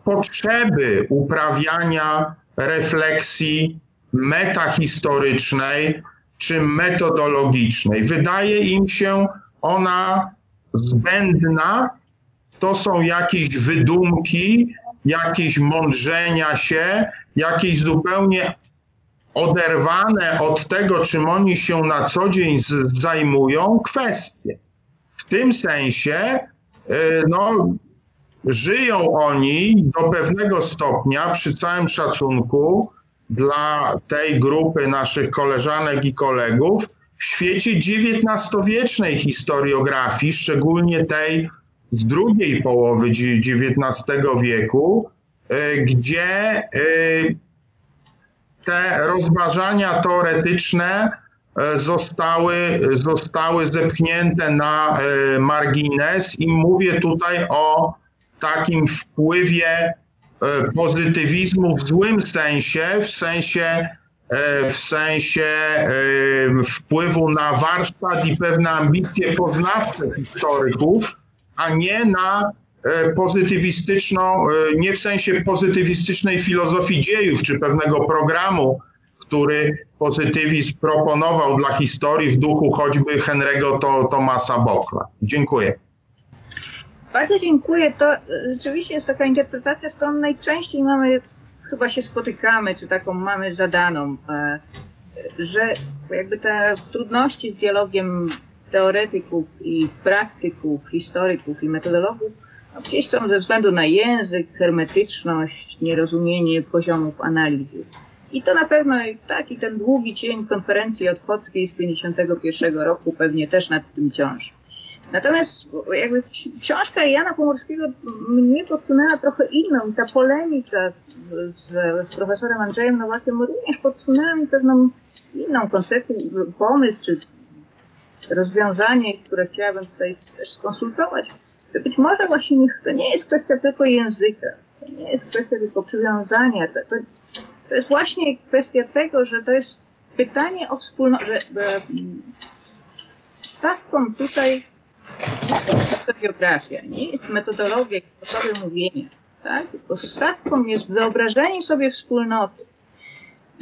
potrzeby uprawiania refleksji metahistorycznej czy metodologicznej. Wydaje im się ona zbędna. To są jakieś wydumki, jakieś mądrzenia się, jakieś zupełnie oderwane od tego, czym oni się na co dzień zajmują, kwestie. W tym sensie, y, no, żyją oni do pewnego stopnia, przy całym szacunku, dla tej grupy naszych koleżanek i kolegów w świecie XIX-wiecznej historiografii, szczególnie tej z drugiej połowy XIX wieku, e, gdzie e, te rozważania teoretyczne e, zostały, zostały zepchnięte na e, margines i mówię tutaj o takim wpływie e, pozytywizmu w złym sensie, w sensie w sensie wpływu na warsztat i pewne ambicje poznawcze historyków, a nie na pozytywistyczną, nie w sensie pozytywistycznej filozofii dziejów czy pewnego programu, który pozytywizm proponował dla historii w duchu choćby Henry'ego to, Tomasa Bockla. Dziękuję. Bardzo dziękuję. To rzeczywiście jest taka interpretacja, z którą najczęściej mamy, chyba się spotykamy, czy taką mamy zadaną, e, że jakby te trudności z dialogiem teoretyków i praktyków, historyków i metodologów no gdzieś są ze względu na język, hermetyczność, nierozumienie poziomów analizy. I to na pewno tak, i ten długi cień konferencji otwockiej z 51 roku pewnie też nad tym ciąży. Natomiast jakby książka Jana Pomorskiego mnie podsunęła trochę inną ta polemika z profesorem Andrzejem Nowakiem również podsunęła mi pewną inną koncepcję, pomysł czy rozwiązanie, które chciałabym tutaj skonsultować. Być może właśnie to nie jest kwestia tylko języka, to nie jest kwestia tylko przywiązania, to, to, to jest właśnie kwestia tego, że to jest pytanie o wspólnotę, że, że stawką tutaj jest geografia, nie jest metodologia sposoby mówienia, tak? Tylko stawką jest wyobrażenie sobie wspólnoty.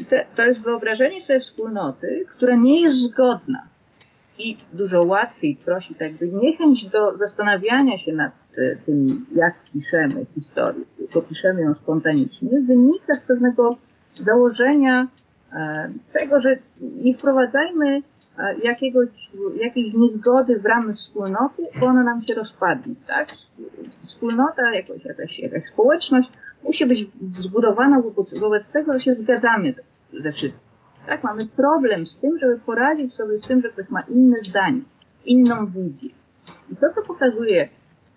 Te, to jest wyobrażenie sobie wspólnoty, która nie jest zgodna i dużo łatwiej prosi tak jakby niechęć do zastanawiania się nad e, tym, jak piszemy historię, tylko piszemy ją spontanicznie, wynika z pewnego założenia e, tego, że nie wprowadzajmy e, jakiegoś, jakiejś niezgody w ramy wspólnoty, bo ona nam się rozpadnie, tak? Wspólnota, jakoś, jakaś, jakaś społeczność musi być zbudowana wobec, wobec tego, że się zgadzamy ze wszystkim. Tak, mamy problem z tym, żeby poradzić sobie z tym, że ktoś ma inne zdanie, inną wizję. I to, co pokazuje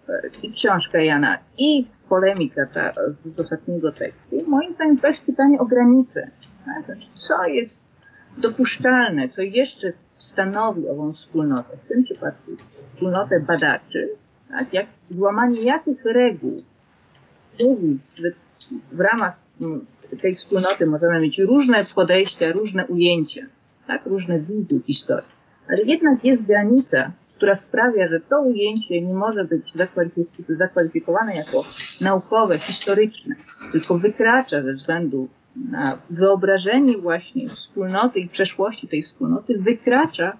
e, i książka Jana, i polemika ta z ostatniego tekstu, moim zdaniem to jest pytanie o granice. Tak? Co jest dopuszczalne, co jeszcze stanowi ową wspólnotę, w tym przypadku wspólnotę badaczy, tak? Jak, złamanie jakich reguł mówi w, ramach tej wspólnoty możemy mieć różne podejścia, różne ujęcia, tak? różne wizje historii. Ale jednak jest granica, która sprawia, że to ujęcie nie może być zakwalifikowane jako naukowe, historyczne, tylko wykracza ze względu na wyobrażenie właśnie wspólnoty i przeszłości tej wspólnoty, wykracza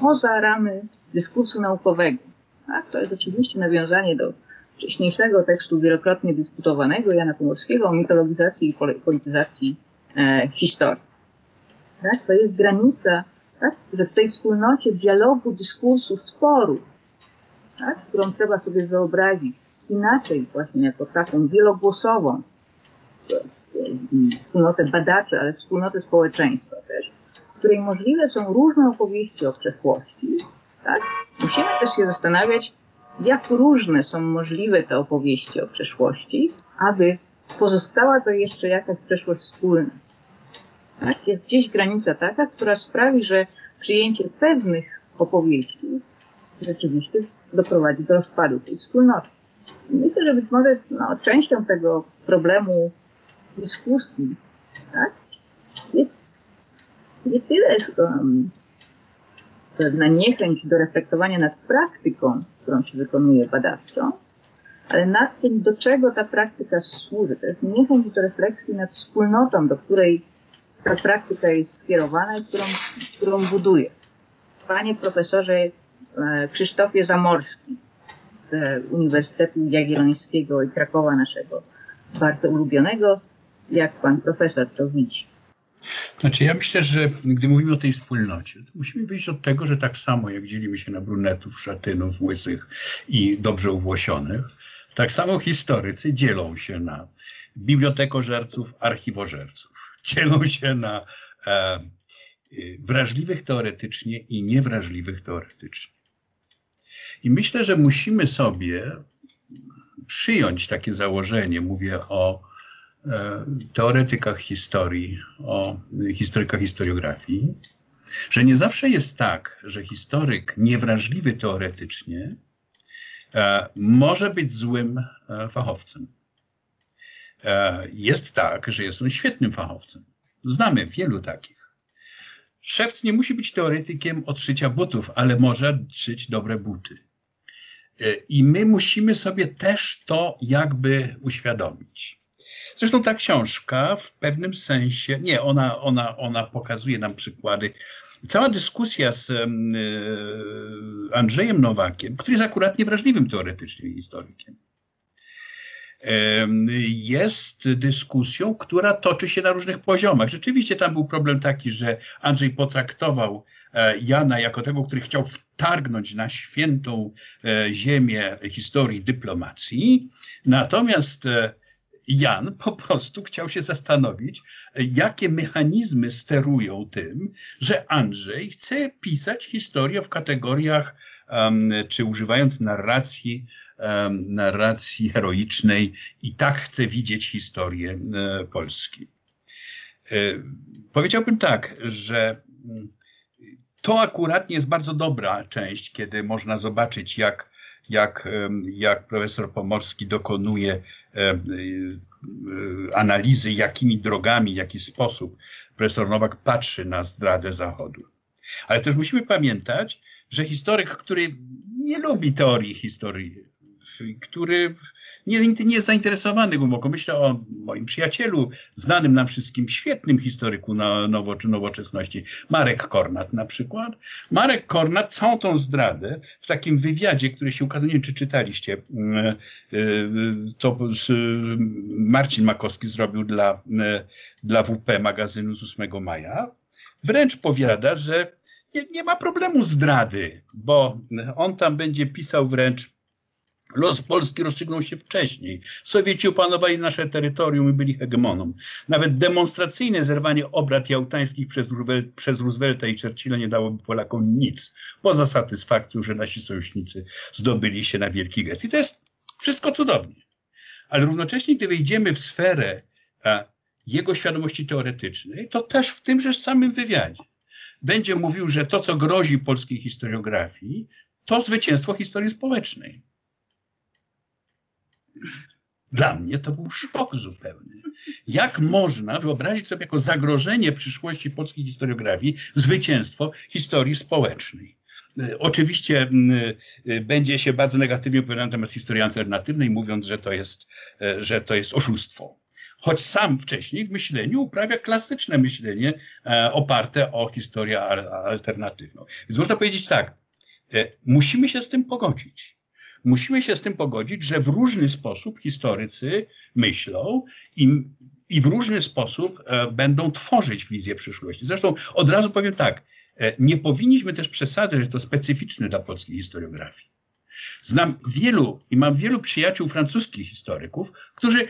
poza ramy dyskursu naukowego. Tak? To jest oczywiście nawiązanie do wcześniejszego tekstu wielokrotnie dyskutowanego Jana Pomorskiego o mitologizacji i polityzacji e, historii. Tak? To jest granica, tak? że w tej wspólnocie dialogu, dyskursu, sporu, tak? którą trzeba sobie wyobrazić inaczej właśnie jako taką wielogłosową wspólnotę badaczy, ale wspólnotę społeczeństwa też, w której możliwe są różne opowieści o przeszłości, tak? musimy też się zastanawiać, jak różne są możliwe te opowieści o przeszłości, aby pozostała to jeszcze jakaś przeszłość wspólna. Tak? Jest gdzieś granica taka, która sprawi, że przyjęcie pewnych opowieści rzeczywiście doprowadzi do rozpadu tej wspólnoty. Myślę, że być może no, częścią tego problemu dyskusji tak, jest nie tyle um, pewna niechęć do reflektowania nad praktyką, którą się wykonuje badawczo, ale nad tym, do czego ta praktyka służy. To jest niechęć do refleksji nad wspólnotą, do której ta praktyka jest skierowana i którą, którą buduje. Panie profesorze e, Krzysztofie Zamorski z Uniwersytetu Jagiellońskiego i Krakowa naszego, bardzo ulubionego, jak pan profesor to widzi? Znaczy, ja myślę, że gdy mówimy o tej wspólnocie, to musimy wyjść od tego, że tak samo jak dzielimy się na brunetów, szatynów, łysych i dobrze uwłosionych, tak samo historycy dzielą się na bibliotekożerców, archiwożerców. Dzielą się na e, wrażliwych teoretycznie i niewrażliwych teoretycznie. I myślę, że musimy sobie przyjąć takie założenie, mówię o teoretykach historii, o historykach historiografii, że nie zawsze jest tak, że historyk niewrażliwy teoretycznie e, może być złym e, fachowcem. E, jest tak, że jest on świetnym fachowcem. Znamy wielu takich. Szewc nie musi być teoretykiem odszycia butów, ale może szyć dobre buty. E, I my musimy sobie też to jakby uświadomić. Zresztą ta książka w pewnym sensie, nie, ona, ona, ona pokazuje nam przykłady. Cała dyskusja z e, Andrzejem Nowakiem, który jest akurat niewrażliwym teoretycznie historykiem, jest dyskusją, która toczy się na różnych poziomach. Rzeczywiście tam był problem taki, że Andrzej potraktował e, Jana jako tego, który chciał wtargnąć na świętą e, ziemię historii dyplomacji. Natomiast Jan po prostu chciał się zastanowić, jakie mechanizmy sterują tym, że Andrzej chce pisać historię w kategoriach, czy używając narracji narracji heroicznej i tak chcę widzieć historię e, Polski. E, powiedziałbym tak, że mm, to akurat jest bardzo dobra część, kiedy można zobaczyć, jak, jak, jak profesor Pomorski dokonuje e, analizy, jakimi drogami, w jaki sposób profesor Nowak patrzy na zdradę Zachodu. Ale też musimy pamiętać, że historyk, który nie lubi teorii historii który nie, nie jest zainteresowany głęboko. Myślę o moim przyjacielu, znanym nam wszystkim, świetnym historyku na nowo, nowoczesności, Marek Kornat na przykład. Marek Kornat całą tą zdradę w takim wywiadzie, który się ukazał, nie wiem czy czytaliście, mm, e, to Marcin Makowski zrobił dla, e, dla WP magazynu z 8 maja, wręcz powiada, że nie, nie ma problemu zdrady, bo on tam będzie pisał wręcz Los Polski rozstrzygnął się wcześniej. Sowieci opanowali nasze terytorium i byli hegemoną. Nawet demonstracyjne zerwanie obrad jałtańskich przez, przez Roosevelta i Churchilla nie dałoby Polakom nic, poza satysfakcją, że nasi sojusznicy zdobyli się na wielki gest. I to jest wszystko cudownie. Ale równocześnie, gdy wejdziemy w sferę a, jego świadomości teoretycznej, to też w tymże samym wywiadzie będzie mówił, że to, co grozi polskiej historiografii, to zwycięstwo historii społecznej dla mnie to był szok zupełny. Jak można wyobrazić sobie jako zagrożenie przyszłości polskiej historiografii zwycięstwo historii społecznej? E, oczywiście e, będzie się bardzo negatywnie opowiadał na temat historii alternatywnej, mówiąc, że to jest, e, że to jest oszustwo. Choć sam wcześniej w myśleniu uprawia klasyczne myślenie oparte o historię alternatywną. Więc można powiedzieć tak, musimy się z tym pogodzić musimy się z tym pogodzić, że w różny sposób historycy myślą i, i w różny sposób e, będą tworzyć wizję przyszłości. Zresztą od razu powiem tak, e, nie powinniśmy też przesadzać, że to specyficzne dla polskiej historiografii. Znam wielu i mam wielu przyjaciół francuskich historyków, którzy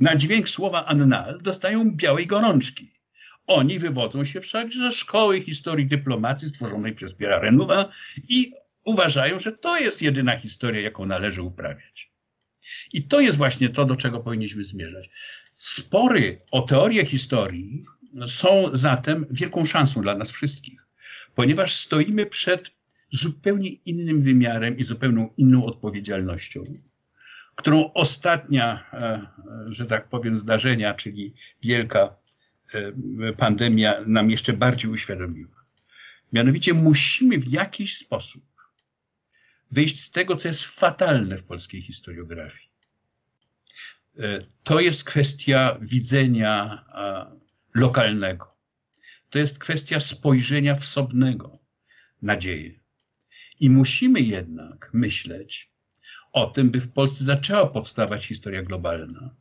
na dźwięk słowa annal dostają białej gorączki. Oni wywodzą się wszak ze szkoły historii dyplomacji stworzonej przez Pierre Renouva i uważają, że to jest jedyna historia, jaką należy uprawiać. I to jest właśnie to, do czego powinniśmy zmierzać. Spory o teorię historii są zatem wielką szansą dla nas wszystkich, ponieważ stoimy przed zupełnie innym wymiarem i zupełnie inną odpowiedzialnością, którą ostatnia, e, że tak powiem, zdarzenia, czyli wielka e, pandemia, nam jeszcze bardziej uświadomiła. Mianowicie musimy w jakiś sposób wyjść z tego, co jest fatalne w polskiej historiografii. E, to jest kwestia widzenia lokalnego. To jest kwestia spojrzenia wsobnego na dzieje. I musimy jednak myśleć o tym, by w Polsce zaczęła powstawać historia globalna.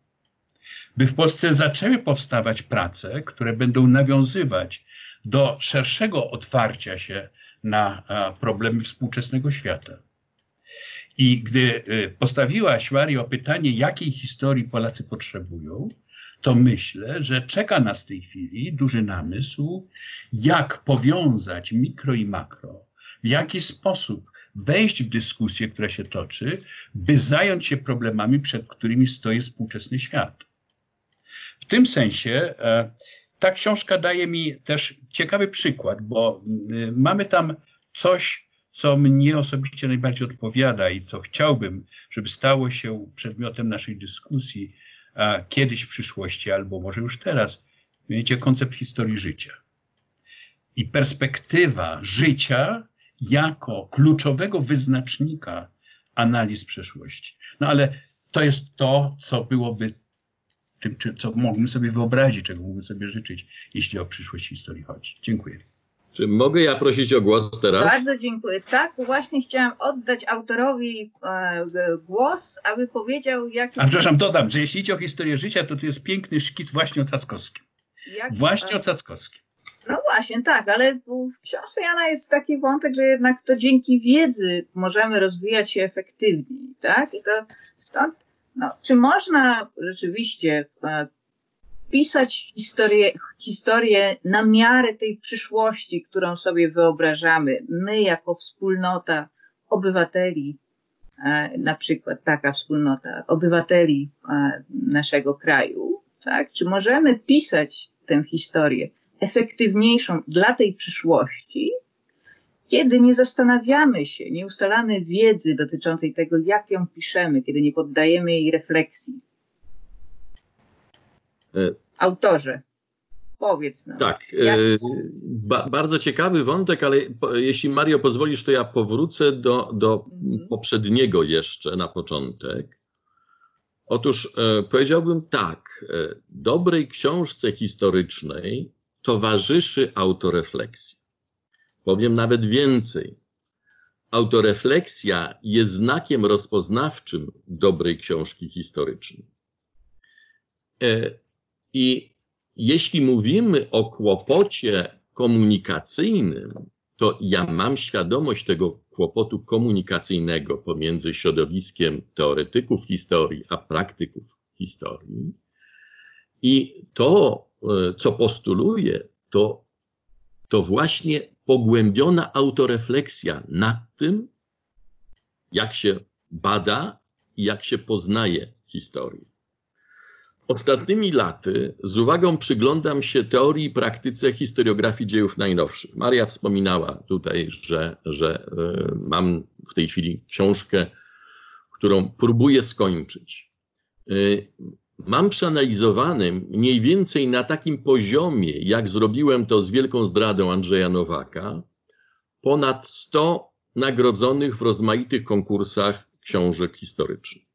By w Polsce zaczęły powstawać prace, które będą nawiązywać do szerszego otwarcia się na problemy współczesnego świata. I gdy y, postawiłaś, Mario, pytanie, jakiej historii Polacy potrzebują, to myślę, że czeka nas w tej chwili duży namysł, jak powiązać mikro i makro, w jaki sposób wejść w dyskusję, która się toczy, by zająć się problemami, przed którymi stoi współczesny świat. W tym sensie e, ta książka daje mi też ciekawy przykład, bo y, mamy tam coś, co mnie osobiście najbardziej odpowiada i co chciałbym, żeby stało się przedmiotem naszej dyskusji a kiedyś w przyszłości, albo może już teraz, mianowicie koncept historii życia. I perspektywa życia jako kluczowego wyznacznika analiz przeszłości. No ale to jest to, co byłoby tym, co mógłbym sobie wyobrazić, czego mógłbym sobie życzyć, jeśli o przyszłość historii chodzi. Dziękuję. Czy mogę ja prosić o głos teraz? Bardzo dziękuję. Tak, właśnie chciałam oddać autorowi e, głos, aby powiedział, jak. A przepraszam, dodam, że jeśli idzie o historię życia, to tu jest piękny szkic właśnie o Cackowskim. jak- Właśnie o Cackowskim. No właśnie, tak, ale w książce Jana jest taki wątek, że jednak to dzięki wiedzy możemy rozwijać się efektywniej, tak? I to stąd, no, czy można rzeczywiście e, pisać historię, historię na miarę tej przyszłości, którą sobie wyobrażamy, my jako wspólnota obywateli, e, na przykład taka wspólnota obywateli e, naszego kraju, tak? Czy możemy pisać tę historię efektywniejszą dla tej przyszłości, kiedy nie zastanawiamy się, nie ustalamy wiedzy dotyczącej tego, jak ją piszemy, kiedy nie poddajemy jej refleksji. E, Autorze, powiedz nam. Tak, Jak- e, ba, bardzo ciekawy wątek, ale jeśli Mario pozwolisz, to ja powrócę do, do Mhm. poprzedniego jeszcze na początek. Otóż e, powiedziałbym tak, e, dobrej książce historycznej towarzyszy autorefleksja. Powiem nawet więcej. Autorefleksja jest znakiem rozpoznawczym dobrej książki historycznej. E, I jeśli mówimy o kłopocie komunikacyjnym, to ja mam świadomość tego kłopotu komunikacyjnego pomiędzy środowiskiem teoretyków historii a praktyków historii. I to, e, co postuluję, to, to właśnie pogłębiona autorefleksja nad tym, jak się bada i jak się poznaje historię. Ostatnimi laty z uwagą przyglądam się teorii i praktyce historiografii dziejów najnowszych. Maria wspominała tutaj, że, że e, mam w tej chwili książkę, którą próbuję skończyć. E, Mam przeanalizowany mniej więcej na takim poziomie, jak zrobiłem to z wielką zdradą Andrzeja Nowaka, ponad 100 nagrodzonych w rozmaitych konkursach książek historycznych.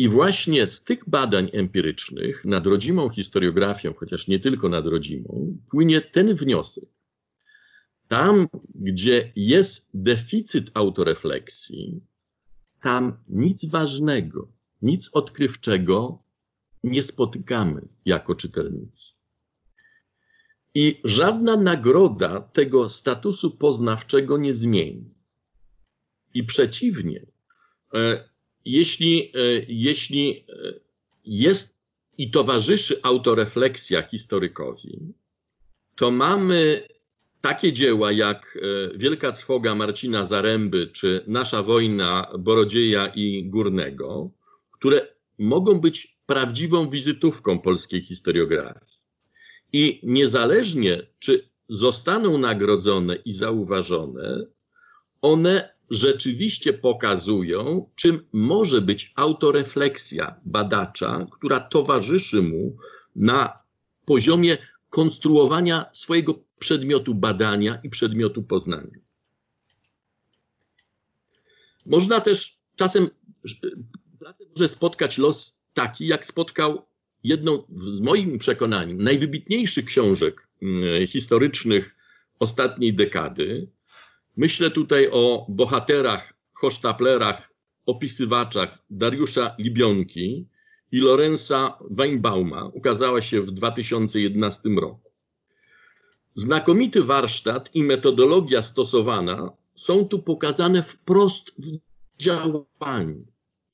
I właśnie z tych badań empirycznych nad rodzimą historiografią, chociaż nie tylko nad rodzimą, płynie ten wniosek. Tam, gdzie jest deficyt autorefleksji, tam nic ważnego, nic odkrywczego nie spotykamy jako czytelnicy. I żadna nagroda tego statusu poznawczego nie zmieni. I przeciwnie, e, jeśli, e, jeśli e, jest i towarzyszy autorefleksja historykowi, to mamy takie dzieła jak e, Wielka Trwoga Marcina Zaręby czy Nasza wojna Borodzieja i Górnego, które mogą być prawdziwą wizytówką polskiej historiografii. I niezależnie, czy zostaną nagrodzone i zauważone, one rzeczywiście pokazują, czym może być autorefleksja badacza, która towarzyszy mu na poziomie konstruowania swojego przedmiotu badania i przedmiotu poznania. Można też czasem może spotkać los taki, jak spotkał jedną z moim przekonaniem najwybitniejszych książek mm, historycznych ostatniej dekady. Myślę tutaj o bohaterach, hosztaplerach, opisywaczach Dariusza Libionki i Lorenza Weinbauma. Ukazała się w 2011 roku. Znakomity warsztat i metodologia stosowana są tu pokazane wprost w działaniu.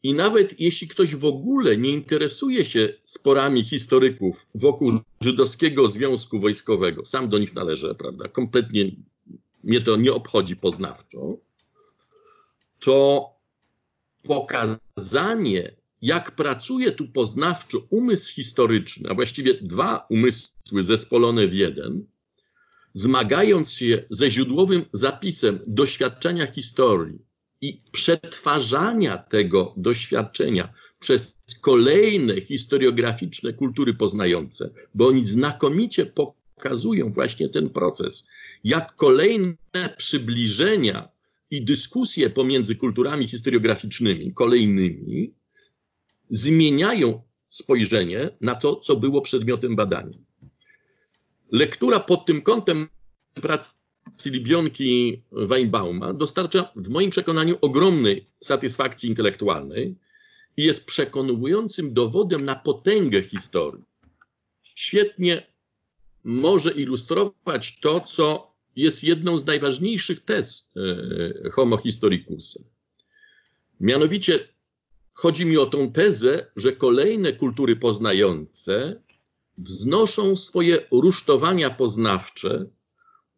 I nawet jeśli ktoś w ogóle nie interesuje się sporami historyków wokół żydowskiego związku wojskowego, sam do nich należę, prawda, kompletnie mnie to nie obchodzi poznawczo, to pokazanie jak pracuje tu poznawczo umysł historyczny, a właściwie dwa umysły zespolone w jeden, zmagając się ze źródłowym zapisem doświadczenia historii i przetwarzania tego doświadczenia przez kolejne historiograficzne kultury poznające, bo oni znakomicie pokazują właśnie ten proces, jak kolejne przybliżenia i dyskusje pomiędzy kulturami historiograficznymi, kolejnymi, zmieniają spojrzenie na to, co było przedmiotem badania. Lektura pod tym kątem pracy Libionki Weinbauma dostarcza w moim przekonaniu ogromnej satysfakcji intelektualnej i jest przekonującym dowodem na potęgę historii. Świetnie może ilustrować to, co jest jedną z najważniejszych tez e, Homo historicusem. Mianowicie chodzi mi o tą tezę, że kolejne kultury poznające wznoszą swoje rusztowania poznawcze,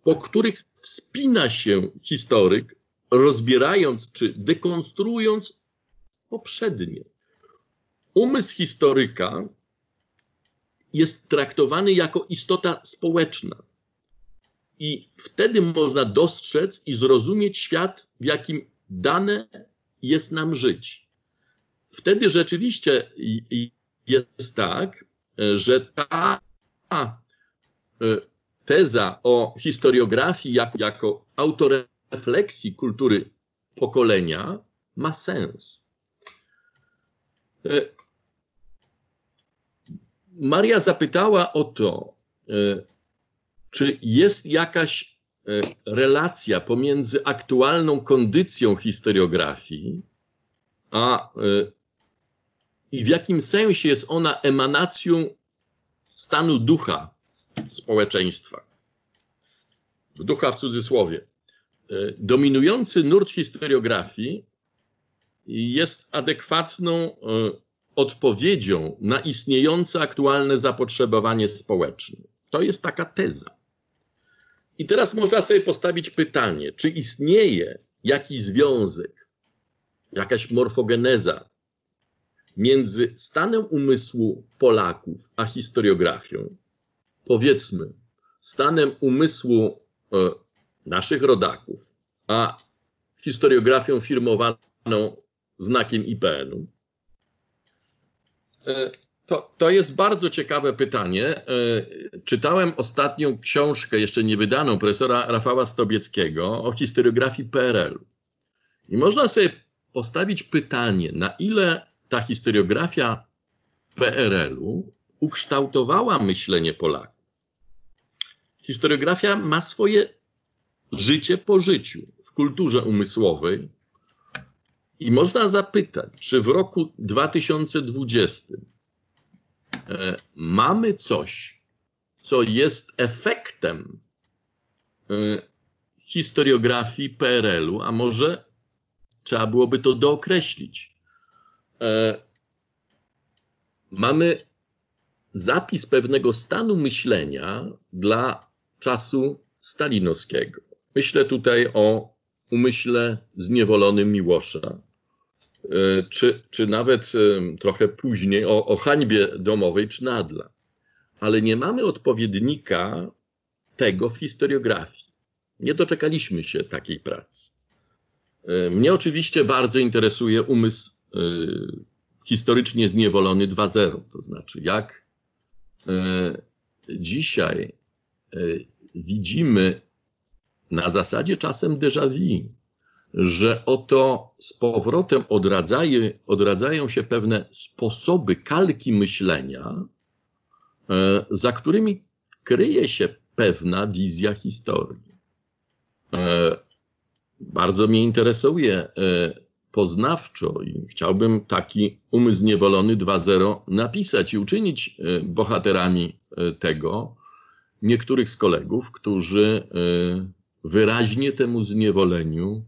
po których wspina się historyk, rozbierając czy dekonstruując poprzednie. Umysł historyka jest traktowany jako istota społeczna. I wtedy można dostrzec i zrozumieć świat, w jakim dane jest nam żyć. Wtedy rzeczywiście jest tak, że ta e, teza o historiografii jako, jako autorefleksji kultury pokolenia ma sens. E, Maria zapytała o to, e, czy jest jakaś e, relacja pomiędzy aktualną kondycją historiografii, a i w jakim sensie jest ona emanacją stanu ducha społeczeństwa. Ducha w cudzysłowie. Dominujący nurt historiografii jest adekwatną odpowiedzią na istniejące aktualne zapotrzebowanie społeczne. To jest taka teza. I teraz można sobie postawić pytanie, czy istnieje jakiś związek, jakaś morfogeneza między stanem umysłu Polaków a historiografią, powiedzmy, stanem umysłu e, naszych rodaków, a historiografią firmowaną znakiem IPN-u? E, to, to jest bardzo ciekawe pytanie. E, czytałem ostatnią książkę, jeszcze nie wydaną, profesora Rafała Stobieckiego o historiografii PRL. I można sobie postawić pytanie, na ile ta historiografia PRL-u ukształtowała myślenie Polaków. Historiografia ma swoje życie po życiu w kulturze umysłowej, i można zapytać, czy w roku 2020 e, mamy coś, co jest efektem e, historiografii PRL-u, a może trzeba byłoby to dookreślić. E, mamy zapis pewnego stanu myślenia dla czasu stalinowskiego. Myślę tutaj o umyśle zniewolonym Miłosza, czy, czy nawet e, trochę później o, o hańbie domowej Cznadla. Ale nie mamy odpowiednika tego w historiografii. Nie doczekaliśmy się takiej pracy. E, mnie oczywiście bardzo interesuje umysł historycznie zniewolony 2.0, to znaczy jak dzisiaj widzimy na zasadzie czasem déjà vu że oto z powrotem odradzają, odradzają się pewne sposoby kalki myślenia, e, za którymi kryje się pewna wizja historii. E, bardzo mnie interesuje e, poznawczo i chciałbym taki umysł niewolony 2.0 napisać i uczynić bohaterami tego niektórych z kolegów, którzy wyraźnie temu zniewoleniu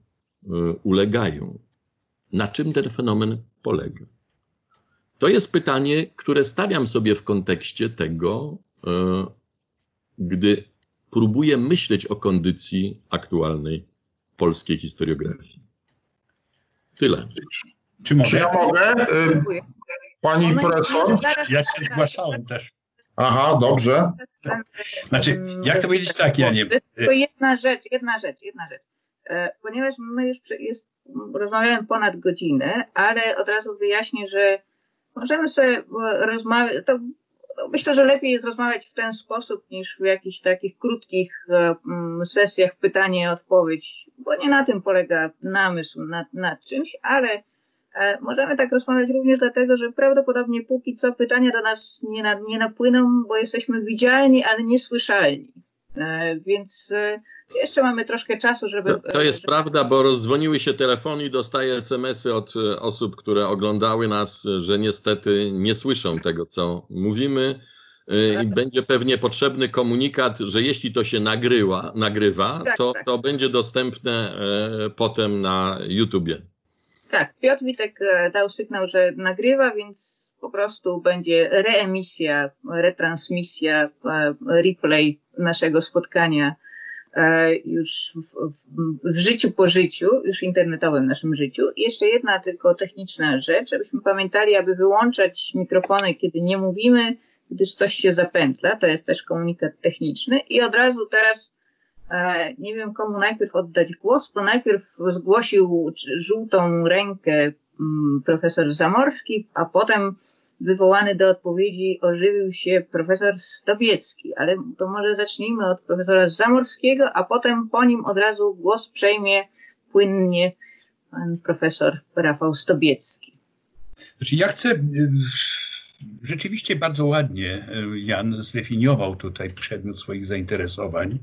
ulegają. Na czym ten fenomen polega? To jest pytanie, które stawiam sobie w kontekście tego, y, gdy próbuję myśleć o kondycji aktualnej polskiej historiografii. Tyle. Czy mogę? Czy ja mogę? Y, Pani profesor? Ja się zgłaszałem też. Aha, dobrze. Znaczy, ja chcę powiedzieć tak, Janie. Tylko jedna rzecz, jedna rzecz, jedna rzecz. E, Ponieważ my już jest, rozmawiałem ponad godzinę, ale od razu wyjaśnię, że możemy sobie e, rozmawiać, to myślę, że lepiej jest rozmawiać w ten sposób niż w jakichś takich krótkich e, mm, sesjach pytanie-odpowiedź, bo nie na tym polega namysł nad, nad czymś, ale możemy tak rozmawiać również dlatego, że prawdopodobnie póki co pytania do nas nie, na, nie napłyną, bo jesteśmy widzialni, ale niesłyszalni. Więc jeszcze mamy troszkę czasu, żeby. To, to jest żeby- prawda, bo rozdzwoniły się telefony i dostaję SMS-y od e, osób, które oglądały nas, e, że niestety nie słyszą tego, co mówimy. e, I będzie pewnie potrzebny komunikat, że jeśli to się nagrywa, nagrywa Tak, to, tak. to będzie dostępne potem na YouTubie. Tak, Piotr Witek dał sygnał, że nagrywa, więc po prostu będzie reemisja, retransmisja, replay naszego spotkania już w, w, w życiu po życiu, już internetowym naszym życiu. I jeszcze jedna tylko techniczna rzecz, żebyśmy pamiętali, aby wyłączać mikrofony, kiedy nie mówimy, gdyż coś się zapętla. To jest też komunikat techniczny. I od razu teraz E, Nie wiem, komu najpierw oddać głos, bo najpierw zgłosił żółtą rękę mm, profesor Zamorski, a potem wywołany do odpowiedzi ożywił się profesor Stobiecki. Ale to może zacznijmy od profesora Zamorskiego, a potem po nim od razu głos przejmie płynnie pan profesor Rafał Stobiecki. Znaczy, ja chcę. y, Rzeczywiście bardzo ładnie y, Jan zdefiniował tutaj przedmiot swoich zainteresowań.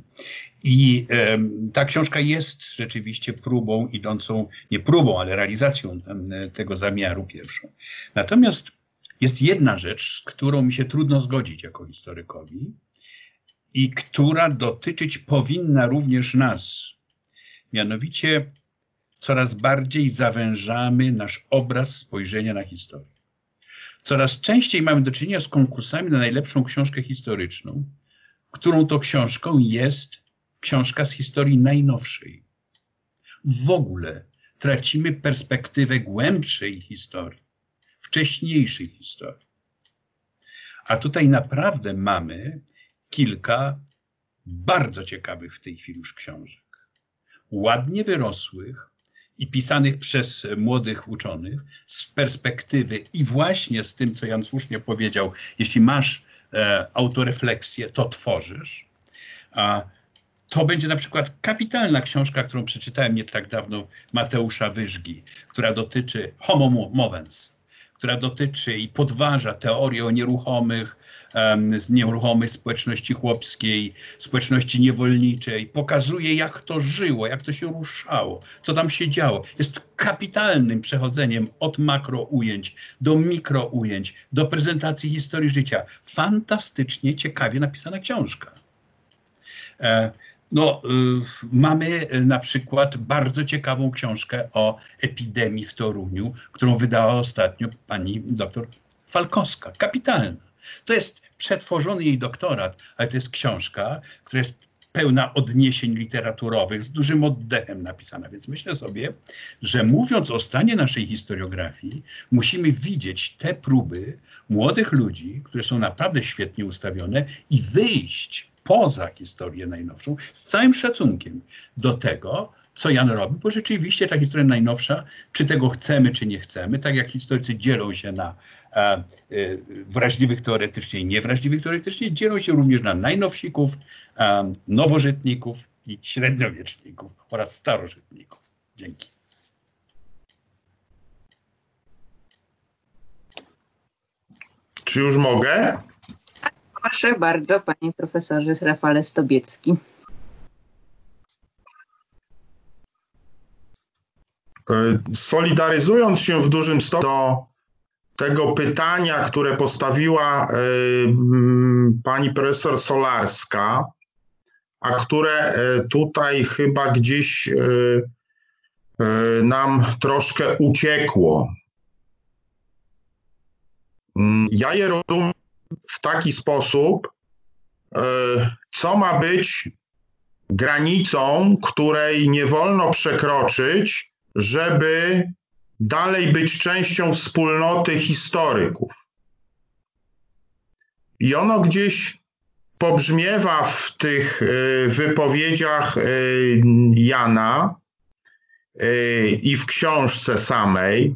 I ta książka jest rzeczywiście próbą idącą, nie próbą, ale realizacją tego zamiaru pierwszą. Natomiast jest jedna rzecz, z którą mi się trudno zgodzić jako historykowi i która dotyczyć powinna również nas. Mianowicie coraz bardziej zawężamy nasz obraz spojrzenia na historię. Coraz częściej mamy do czynienia z konkursami na najlepszą książkę historyczną, którą to książką jest książka z historii najnowszej. W ogóle tracimy perspektywę głębszej historii, wcześniejszej historii. A tutaj naprawdę mamy kilka bardzo ciekawych w tej chwili już książek. Ładnie wyrosłych i pisanych przez młodych uczonych z perspektywy i właśnie z tym, co Jan słusznie powiedział, jeśli masz e, autorefleksję, to tworzysz. A to będzie na przykład kapitalna książka, którą przeczytałem nie tak dawno Mateusza Wyżgi, która dotyczy homo movens, która dotyczy i podważa teorię o nieruchomych, em, z nieruchomej społeczności chłopskiej, społeczności niewolniczej, pokazuje jak to żyło, jak to się ruszało, co tam się działo. Jest kapitalnym przechodzeniem od makro ujęć do mikro ujęć, do prezentacji historii życia. Fantastycznie ciekawie napisana książka. E, No, y, mamy y, na przykład bardzo ciekawą książkę o epidemii w Toruniu, którą wydała ostatnio pani doktor Falkowska. Kapitalna. To jest przetworzony jej doktorat, ale to jest książka, która jest pełna odniesień literaturowych, z dużym oddechem napisana. Więc myślę sobie, że mówiąc o stanie naszej historiografii, musimy widzieć te próby młodych ludzi, które są naprawdę świetnie ustawione i wyjść poza historię najnowszą z całym szacunkiem do tego, co Jan robi, bo rzeczywiście ta historia najnowsza, czy tego chcemy, czy nie chcemy, tak jak historycy dzielą się na e, e, wrażliwych teoretycznie i niewrażliwych teoretycznie, dzielą się również na najnowsików, e, nowożytników i średniowieczników oraz starożytników. Dzięki. Czy już mogę? Proszę bardzo, panie profesorze Rafale Stobiecki. E, Solidaryzując się w dużym stopniu do tego pytania, które postawiła e, pani profesor Solarska, a które e, tutaj chyba gdzieś nam troszkę uciekło. Mm, Ja je rozumiem w taki sposób, e, co ma być granicą, której nie wolno przekroczyć, żeby dalej być częścią wspólnoty historyków. I ono gdzieś pobrzmiewa w tych y, wypowiedziach y, Jana i w książce samej.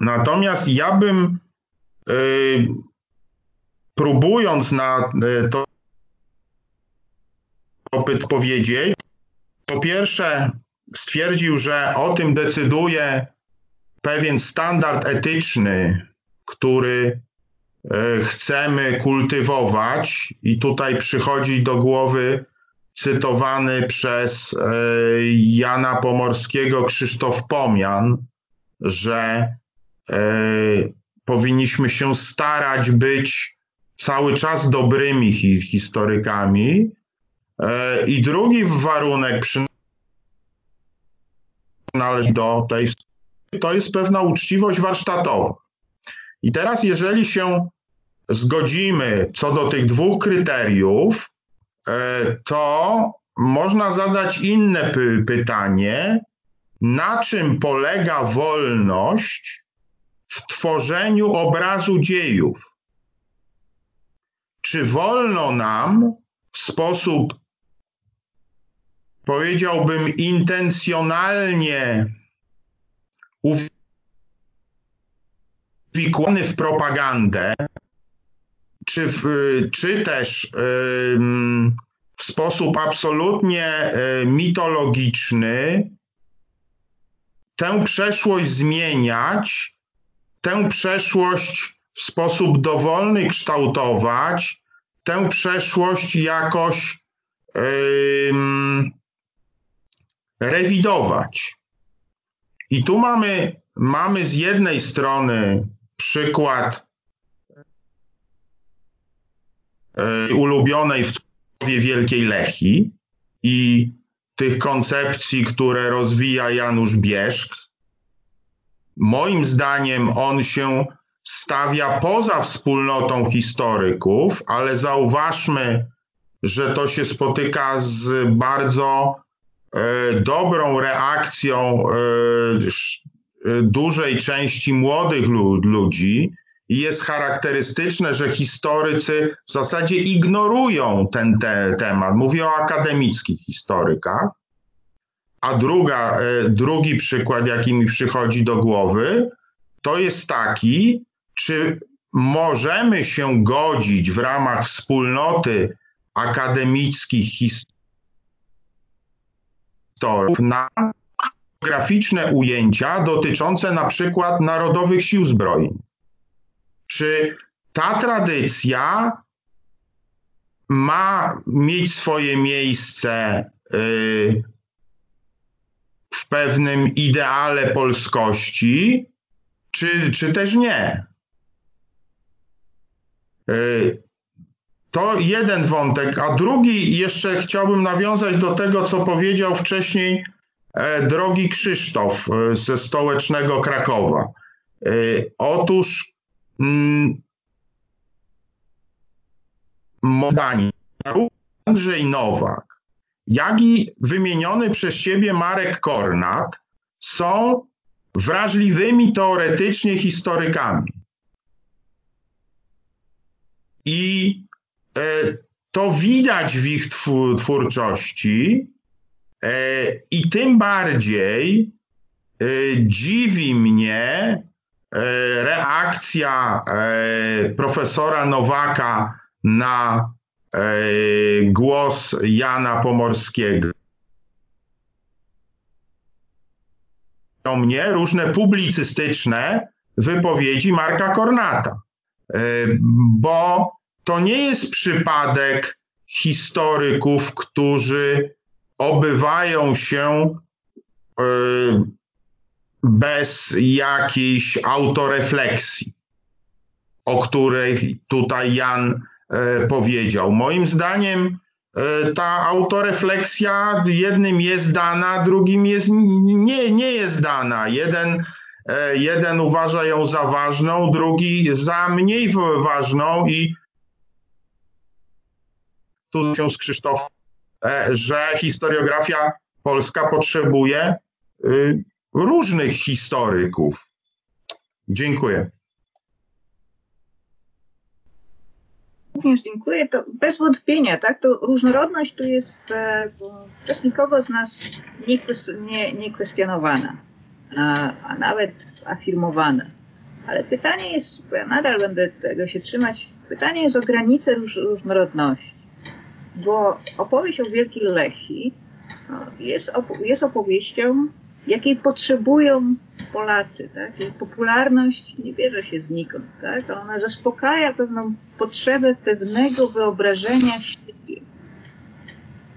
Natomiast ja bym próbując na to powiedzieć, po pierwsze stwierdził, że o tym decyduje pewien standard etyczny, który e, chcemy kultywować, i tutaj przychodzi do głowy cytowany przez e, Jana Pomorskiego Krzysztof Pomian, że e, powinniśmy się starać być cały czas dobrymi historykami. I drugi warunek przynależy do tej to jest pewna uczciwość warsztatowa. I teraz, jeżeli się zgodzimy co do tych dwóch kryteriów, e, to można zadać inne py pytanie, na czym polega wolność w tworzeniu obrazu dziejów? Czy wolno nam w sposób, powiedziałbym, intencjonalnie uwikłany w propagandę, czy, w, czy też w sposób absolutnie mitologiczny tę przeszłość zmieniać, tę przeszłość w sposób dowolny kształtować, tę przeszłość jakoś rewidować. I tu mamy, mamy z jednej strony przykład e, ulubionej w Wielkiej Lechi i tych koncepcji, które rozwija Janusz Bierzk. Moim zdaniem on się stawia poza wspólnotą historyków, ale zauważmy, że to się spotyka z bardzo E, dobrą reakcją e, e, dużej części młodych ludzi i jest charakterystyczne, że historycy w zasadzie ignorują ten te temat. Mówię o akademickich historykach. A druga, drugi przykład, jaki mi przychodzi do głowy, to jest taki, czy możemy się godzić w ramach wspólnoty akademickich historyków, na graficzne ujęcia dotyczące na przykład Narodowych Sił Zbrojnych. Czy ta tradycja ma mieć swoje miejsce y, w pewnym ideale polskości, czy, czy też nie? Y, to jeden wątek, a drugi jeszcze chciałbym nawiązać do tego, co powiedział wcześniej e, drogi Krzysztof e, ze stołecznego Krakowa. E, otóż mm, Andrzej Nowak, jak i wymieniony przez siebie Marek Kornat są wrażliwymi teoretycznie historykami. I E, to widać w ich twórczości e, i tym bardziej e, dziwi mnie reakcja profesora Nowaka na głos Jana Pomorskiego. mnie różne publicystyczne wypowiedzi Marka Kornata, bo to nie jest przypadek historyków, którzy obywają się y, bez jakiejś autorefleksji, o której tutaj Jan y, powiedział. Moim zdaniem y, ta autorefleksja jednym jest dana, drugim jest, nie, nie jest dana. Jeden, jeden uważa ją za ważną, drugi za mniej ważną i tu się z Krzysztofem, e, że historiografia polska potrzebuje y, różnych historyków. Dziękuję. Również dziękuję. To bez wątpienia, tak? To różnorodność tu jest e, przez nikogo z nas nie, nie, a, nawet afirmowana. Ale pytanie jest, bo ja nadal będę tego się trzymać, pytanie jest o granice róż, różnorodności. Bo opowieść o Wielkiej Lechi no, jest, op jest opowieścią, jakiej potrzebują Polacy, tak? Jej popularność nie bierze się znikąd, tak? Ona zaspokaja pewną potrzebę pewnego wyobrażenia siebie.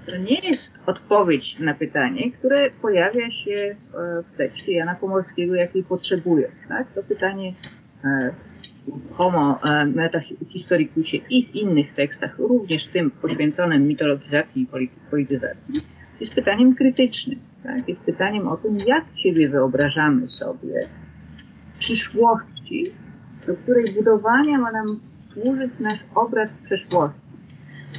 To nie jest odpowiedź na pytanie, które pojawia się e, w tekście Jana Pomorskiego, jakiej potrzebują, tak? To pytanie e, w Homo e, Metahistoricusie i w innych tekstach, również tym poświęconym mitologizacji i polityzacji, jest pytaniem krytycznym tak? jest pytaniem o tym, jak siebie wyobrażamy sobie przyszłości, do której budowania ma nam służyć nasz obraz przeszłości.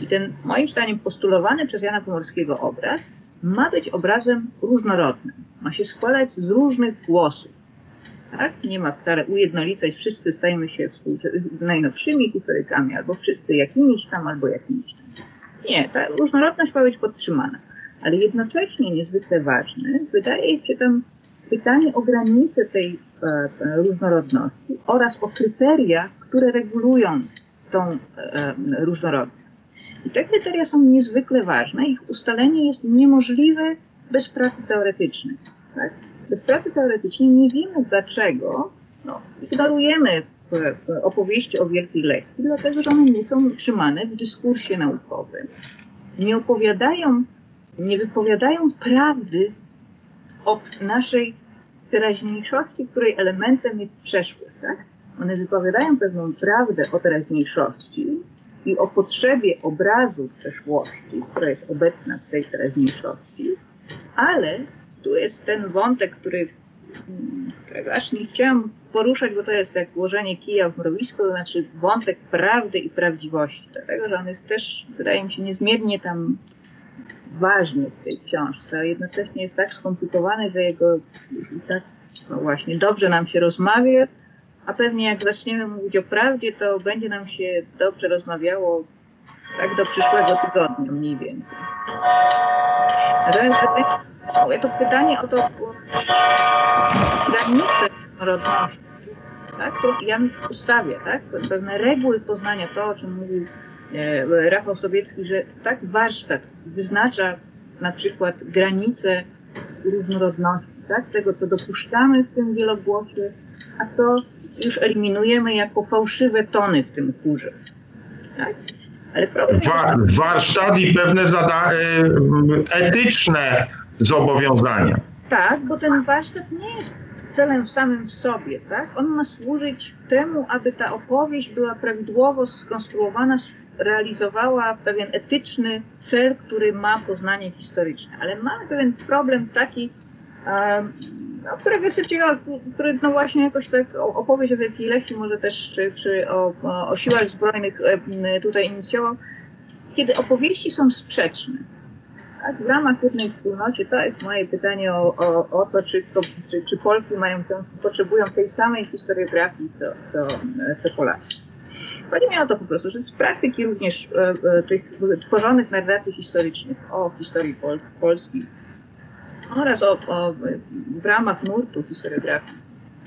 I ten, moim zdaniem, postulowany przez Jana Pomorskiego obraz ma być obrazem różnorodnym. Ma się składać z różnych głosów. Tak? Nie ma wcale ujednolicać, wszyscy stajemy się najnowszymi historykami, albo wszyscy jakimiś tam, albo jakimiś tam. Nie, ta różnorodność ma być podtrzymana ale jednocześnie niezwykle ważne wydaje się tam pytanie o granice tej e, różnorodności oraz o kryteria, które regulują tą e, różnorodność. I te kryteria są niezwykle ważne. Ich ustalenie jest niemożliwe bez pracy teoretycznej. Tak? Bez pracy teoretycznej nie wiemy dlaczego no, ignorujemy opowieści o Wielkiej Lekcji, dlatego że one nie są utrzymane w dyskursie naukowym. Nie opowiadają nie wypowiadają prawdy o naszej teraźniejszości, której elementem jest przeszłość. Tak? One wypowiadają pewną prawdę o teraźniejszości i o potrzebie obrazu przeszłości, która jest obecna w tej teraźniejszości, ale tu jest ten wątek, który, którego aż nie chciałam poruszać, bo to jest jak włożenie kija w mrowisko, to znaczy wątek prawdy i prawdziwości, dlatego że on jest też, wydaje mi się, niezmiernie tam ważny w tej książce, a jednocześnie jest tak skomplikowany, że jego tak, no właśnie, dobrze nam się rozmawia, a pewnie jak zaczniemy mówić o prawdzie, to będzie nam się dobrze rozmawiało tak do przyszłego tygodnia mniej więcej. Natomiast to pytanie o to granice rodności, tak, którą Jan ustawia, tak, pewne reguły poznania, to o czym mówił E, Rafał Sobiecki, że tak warsztat wyznacza na przykład granice różnorodności, tak? tego, co dopuszczamy w tym wielogłosie, a to już eliminujemy jako fałszywe tony w tym chórze. Tak? Ale problem Wa warsztat i pewne zada e, etyczne zobowiązania. Tak, bo ten warsztat nie jest celem samym w sobie, tak? On ma służyć temu, aby ta opowieść była prawidłowo skonstruowana, realizowała pewien etyczny cel, który ma poznanie historyczne. Ale mamy pewien problem taki, no, którego szybciej, który no właśnie jakoś tak opowieść o Wielkiej Lechii, może też czy, czy o, o siłach zbrojnych e, tutaj inicjował, kiedy opowieści są sprzeczne. Tak, w ramach jednej wspólnocie, to jest moje pytanie o, o, o to, czy, czy, czy Polki mają, potrzebują tej samej historiografii, co, co, co Polacy. Chodzi mi o to po prostu, że z praktyki również e, e, tych tworzonych narracji historycznych o historii Pol Polski oraz o, o, w ramach nurtu historiografii,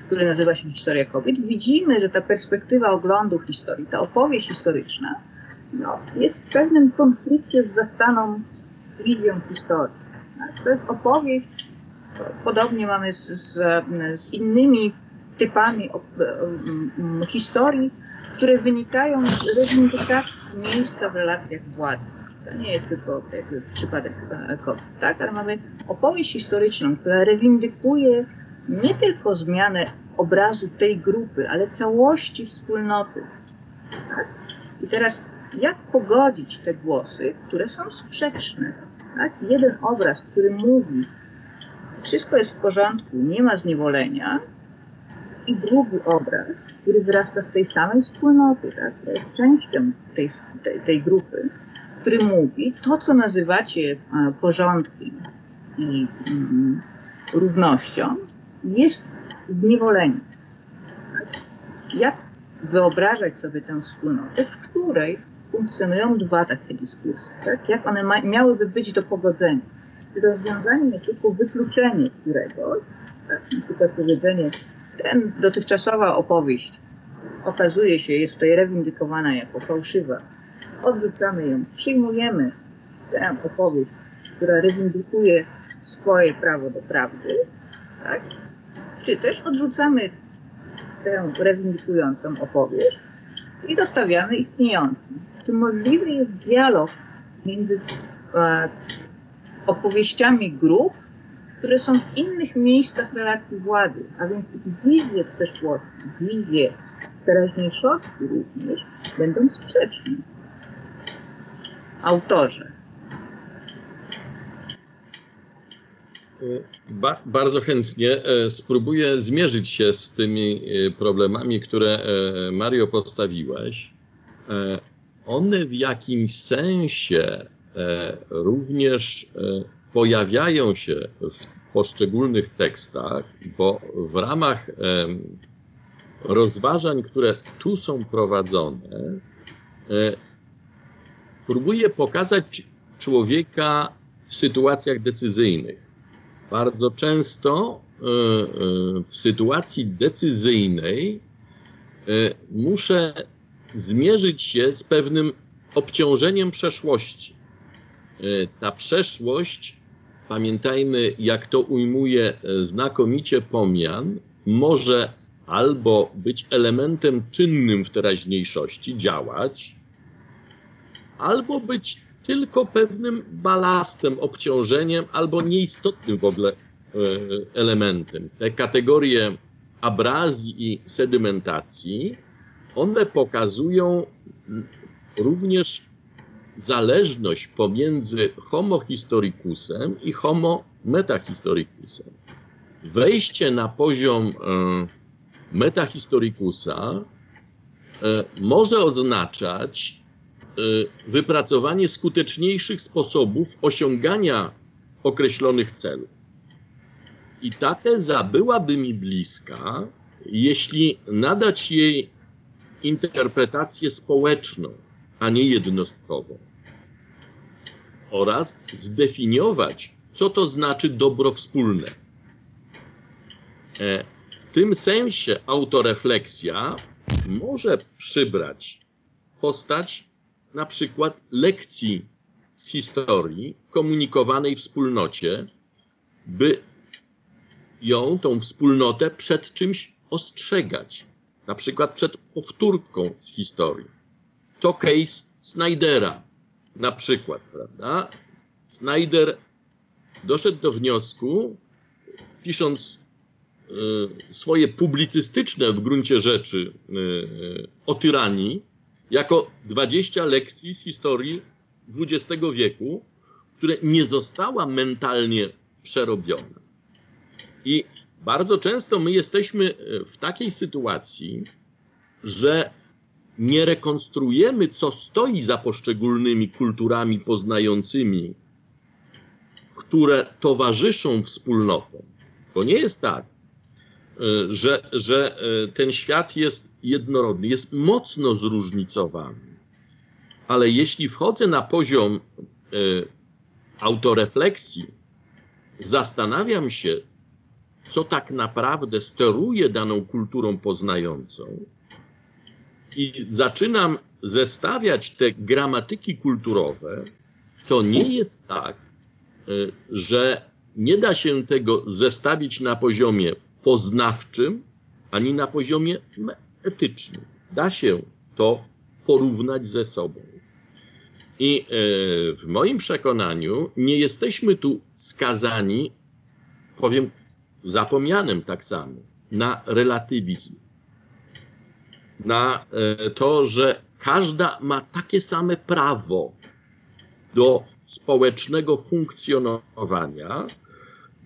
który nazywa się Historia Kobiet, widzimy, że ta perspektywa oglądu historii, ta opowieść historyczna no, jest w pewnym konflikcie z zastaną wizją historii. Tak? To jest opowieść, podobnie mamy z, z, z innymi typami historii, które wynikają z reivindykacji miejsca w relacjach władzy. To nie jest tylko przypadek kobiet, tak? Ale mamy opowieść historyczną, która rewindykuje nie tylko zmianę obrazu tej grupy, ale całości wspólnoty. Tak? I teraz jak pogodzić te głosy, które są sprzeczne? Tak? Jeden obraz, który mówi, wszystko jest w porządku, nie ma zniewolenia, i drugi obraz, który wyrasta z tej samej wspólnoty, tak, jest częścią tej, tej, tej grupy, który mówi, to co nazywacie porządkiem i mm, równością, jest zniewolenie. Jak wyobrażać sobie tę wspólnotę, w której funkcjonują dwa takie dyskursy, tak? jak one ma, miałyby być do pogodzenia. Czy rozwiązanie tylko wykluczenie któregoś, tak? na przykład powiedzenie, ten dotychczasowa opowieść okazuje się, jest tutaj rewindykowana jako fałszywa. Odrzucamy ją, przyjmujemy tę opowieść, która rewindykuje swoje prawo do prawdy, tak? czy też odrzucamy tę rewindykującą opowieść i zostawiamy istniejącą. Czy możliwy jest dialog między e, opowieściami grup, które są w innych miejscach relacji władzy, a więc wizje przeszłości, wizje teraźniejszości również będą sprzeczne. Autorzy. Ba bardzo chętnie e, spróbuję zmierzyć się z tymi e, problemami, które e, Mario postawiłeś. One w jakimś sensie również pojawiają się w poszczególnych tekstach, bo w ramach rozważań, które tu są prowadzone, próbuję pokazać człowieka w sytuacjach decyzyjnych bardzo często e, e, w sytuacji decyzyjnej e, muszę zmierzyć się z pewnym obciążeniem przeszłości. Ta przeszłość, pamiętajmy, jak to ujmuje znakomicie Pomian, może albo być elementem czynnym w teraźniejszości, działać, albo być tylko pewnym balastem, obciążeniem albo nieistotnym w ogóle e, elementem. Te kategorie abrazji i sedymentacji, one pokazują również zależność pomiędzy homo historicusem i homo metahistoricusem. Wejście na poziom e, metahistoricusa e, może oznaczać wypracowanie skuteczniejszych sposobów osiągania określonych celów. I ta teza byłaby mi bliska, jeśli nadać jej interpretację społeczną, a nie jednostkową. Oraz zdefiniować, co to znaczy dobro wspólne. E, w tym sensie autorefleksja może przybrać postać na przykład lekcji z historii komunikowanej wspólnocie, by ją, tą wspólnotę, przed czymś ostrzegać. Na przykład przed powtórką z historii. To case Snydera, na przykład, prawda? Snyder doszedł do wniosku, pisząc y, swoje publicystyczne w gruncie rzeczy y, y, o tyranii, jako 20 lekcji z historii XX wieku, które nie została mentalnie przerobiona. I bardzo często my jesteśmy w takiej sytuacji, że nie rekonstruujemy, co stoi za poszczególnymi kulturami poznającymi, które towarzyszą wspólnotom. To nie jest tak, E, że, że e, ten świat jest jednorodny, jest mocno zróżnicowany. Ale jeśli wchodzę na poziom e, autorefleksji, zastanawiam się, co tak naprawdę steruje daną kulturą poznającą, i zaczynam zestawiać te gramatyki kulturowe, to nie jest tak, że nie da się tego zestawić na poziomie poznawczym, ani na poziomie etycznym. Da się to porównać ze sobą. I e, w moim przekonaniu nie jesteśmy tu skazani, powiem zapomnianym tak samo, na relatywizm. Na e, to, że każda ma takie same prawo do społecznego funkcjonowania,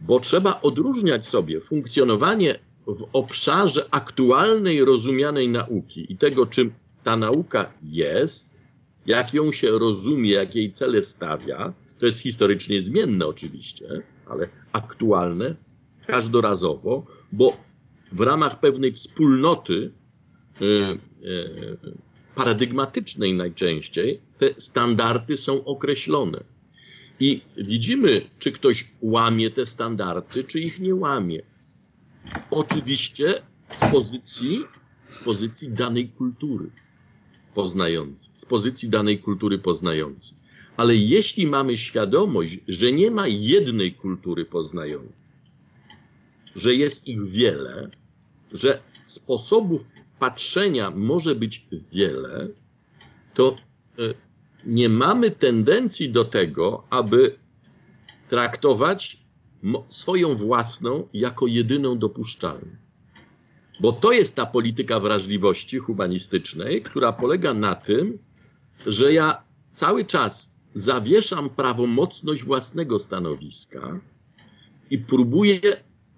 bo trzeba odróżniać sobie funkcjonowanie w obszarze aktualnej, rozumianej nauki i tego, czym ta nauka jest, jak ją się rozumie, jak jej cele stawia. To jest historycznie zmienne oczywiście, ale aktualne, każdorazowo, bo w ramach pewnej wspólnoty e, e, paradygmatycznej najczęściej te standardy są określone. I widzimy, czy ktoś łamie te standardy, czy ich nie łamie. Oczywiście z pozycji, z pozycji danej kultury poznającej, z pozycji danej kultury poznającej. Ale jeśli mamy świadomość, że nie ma jednej kultury poznającej, że jest ich wiele, że sposobów patrzenia może być wiele, to e, nie mamy tendencji do tego, aby traktować swoją własną jako jedyną dopuszczalną. Bo to jest ta polityka wrażliwości humanistycznej, która polega na tym, że ja cały czas zawieszam prawomocność własnego stanowiska i próbuję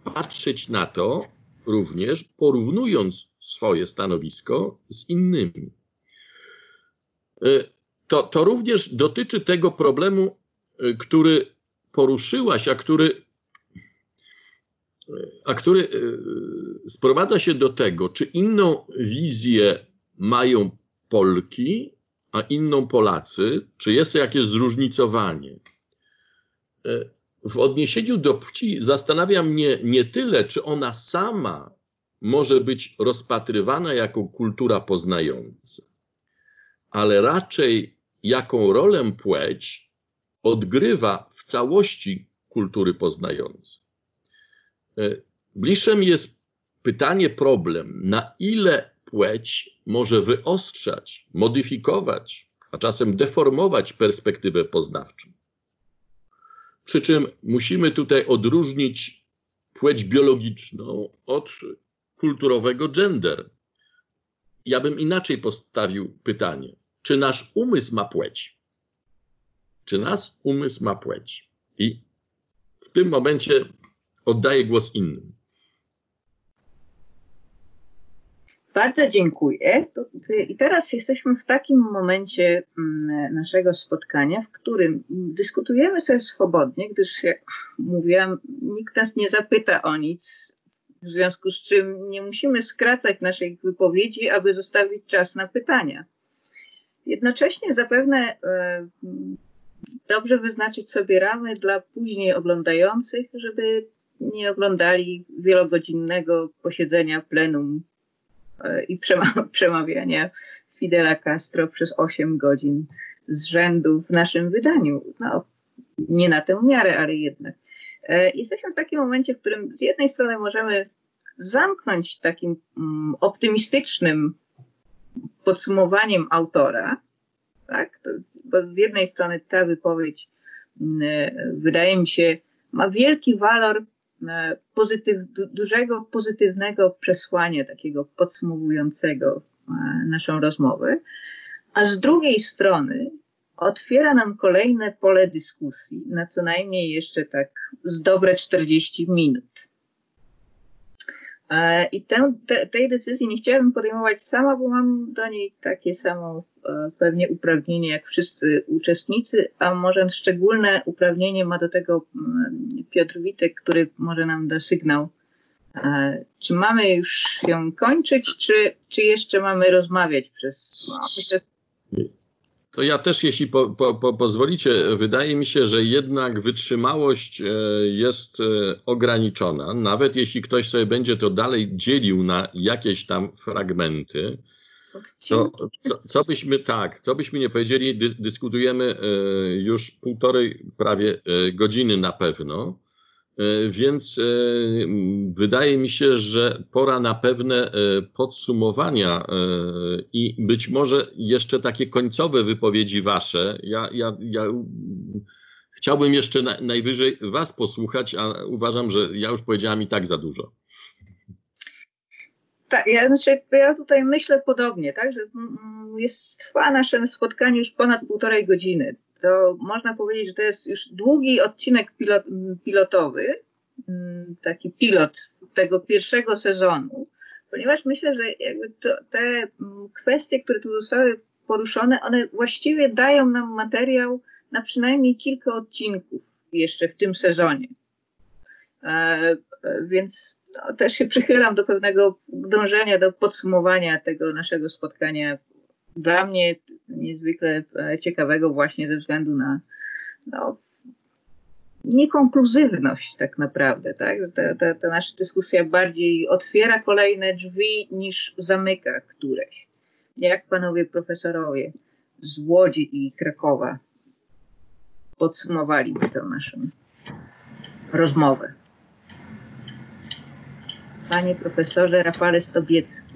patrzeć na to również, porównując swoje stanowisko z innymi. E, to, to również dotyczy tego problemu, e, który poruszyłaś, a który, a który sprowadza się do tego, czy inną wizję mają Polki, a inną Polacy, czy jest jakieś zróżnicowanie. W odniesieniu do płci zastanawia mnie nie tyle, czy ona sama może być rozpatrywana jako kultura poznająca, ale raczej jaką rolę płeć odgrywa w całości kultury poznającej. E, bliższym jest pytanie, problem, na ile płeć może wyostrzać, modyfikować, a czasem deformować perspektywę poznawczą. Przy czym musimy tutaj odróżnić płeć biologiczną od kulturowego gender. Ja bym inaczej postawił pytanie: czy nasz umysł ma płeć? Czy nasz umysł ma płeć? I w tym momencie oddaję głos innym. Bardzo dziękuję. I teraz jesteśmy w takim momencie mm, naszego spotkania, w którym dyskutujemy sobie swobodnie, gdyż jak mówiłam, nikt nas nie zapyta o nic, w związku z czym nie musimy skracać naszej wypowiedzi, aby zostawić czas na pytania. Jednocześnie zapewne e, dobrze wyznaczyć sobie ramy dla później oglądających, żeby nie oglądali wielogodzinnego posiedzenia plenum e, i przemawiania Fidela Castro przez 8 godzin z rzędu w naszym wydaniu. No, nie na tę miarę, ale jednak. E, jesteśmy w takim momencie, w którym z jednej strony możemy zamknąć takim mm, optymistycznym podsumowaniem autora, tak? Bo z jednej strony ta wypowiedź mm, e, wydaje mi się ma wielki walor pozytyw, dużego pozytywnego przesłania, takiego podsumowującego naszą rozmowę, a z drugiej strony otwiera nam kolejne pole dyskusji na co najmniej jeszcze tak z dobre 40 minut. E, I tę, te, tej decyzji nie chciałabym podejmować sama, bo mam do niej takie samo e, pewnie uprawnienie jak wszyscy uczestnicy, a może szczególne uprawnienie ma do tego mm, Piotr Witek, który może nam da sygnał, e, czy mamy już ją kończyć, czy, czy jeszcze mamy rozmawiać przez. To ja też, jeśli po, po, po, pozwolicie, wydaje mi się, że jednak wytrzymałość e, jest e, ograniczona. Nawet jeśli ktoś sobie będzie to dalej dzielił na jakieś tam fragmenty, to co, co byśmy tak, co byśmy nie powiedzieli, dy, dyskutujemy e, już półtorej prawie godziny na pewno. E, więc e, wydaje mi się, że pora na pewne e, podsumowania i być może jeszcze takie końcowe wypowiedzi wasze. Ja, ja, ja chciałbym jeszcze najwyżej was posłuchać, a uważam, że ja już powiedziałam i tak za dużo. Tak, ja, znaczy, ja tutaj myślę podobnie, tak, że mm, mm, jest, trwa nasze spotkanie już ponad półtorej godziny to można powiedzieć, że to jest już długi odcinek pilot, pilotowy, mm, taki pilot tego pierwszego sezonu, ponieważ myślę, że to, te mm, kwestie, które tu zostały poruszone, one właściwie dają nam materiał na przynajmniej kilka odcinków jeszcze w tym sezonie. E, e więc no, też się przychylam do pewnego dążenia, do podsumowania tego naszego spotkania. Dla mnie niezwykle e, ciekawego właśnie ze względu na no, niekonkluzywność tak naprawdę, tak? Ta, ta, ta nasza dyskusja bardziej otwiera kolejne drzwi niż zamyka któreś. Jak panowie profesorowie z Łodzi i Krakowa podsumowaliby tę naszą rozmowę? Panie profesorze Rafale Stobiecki.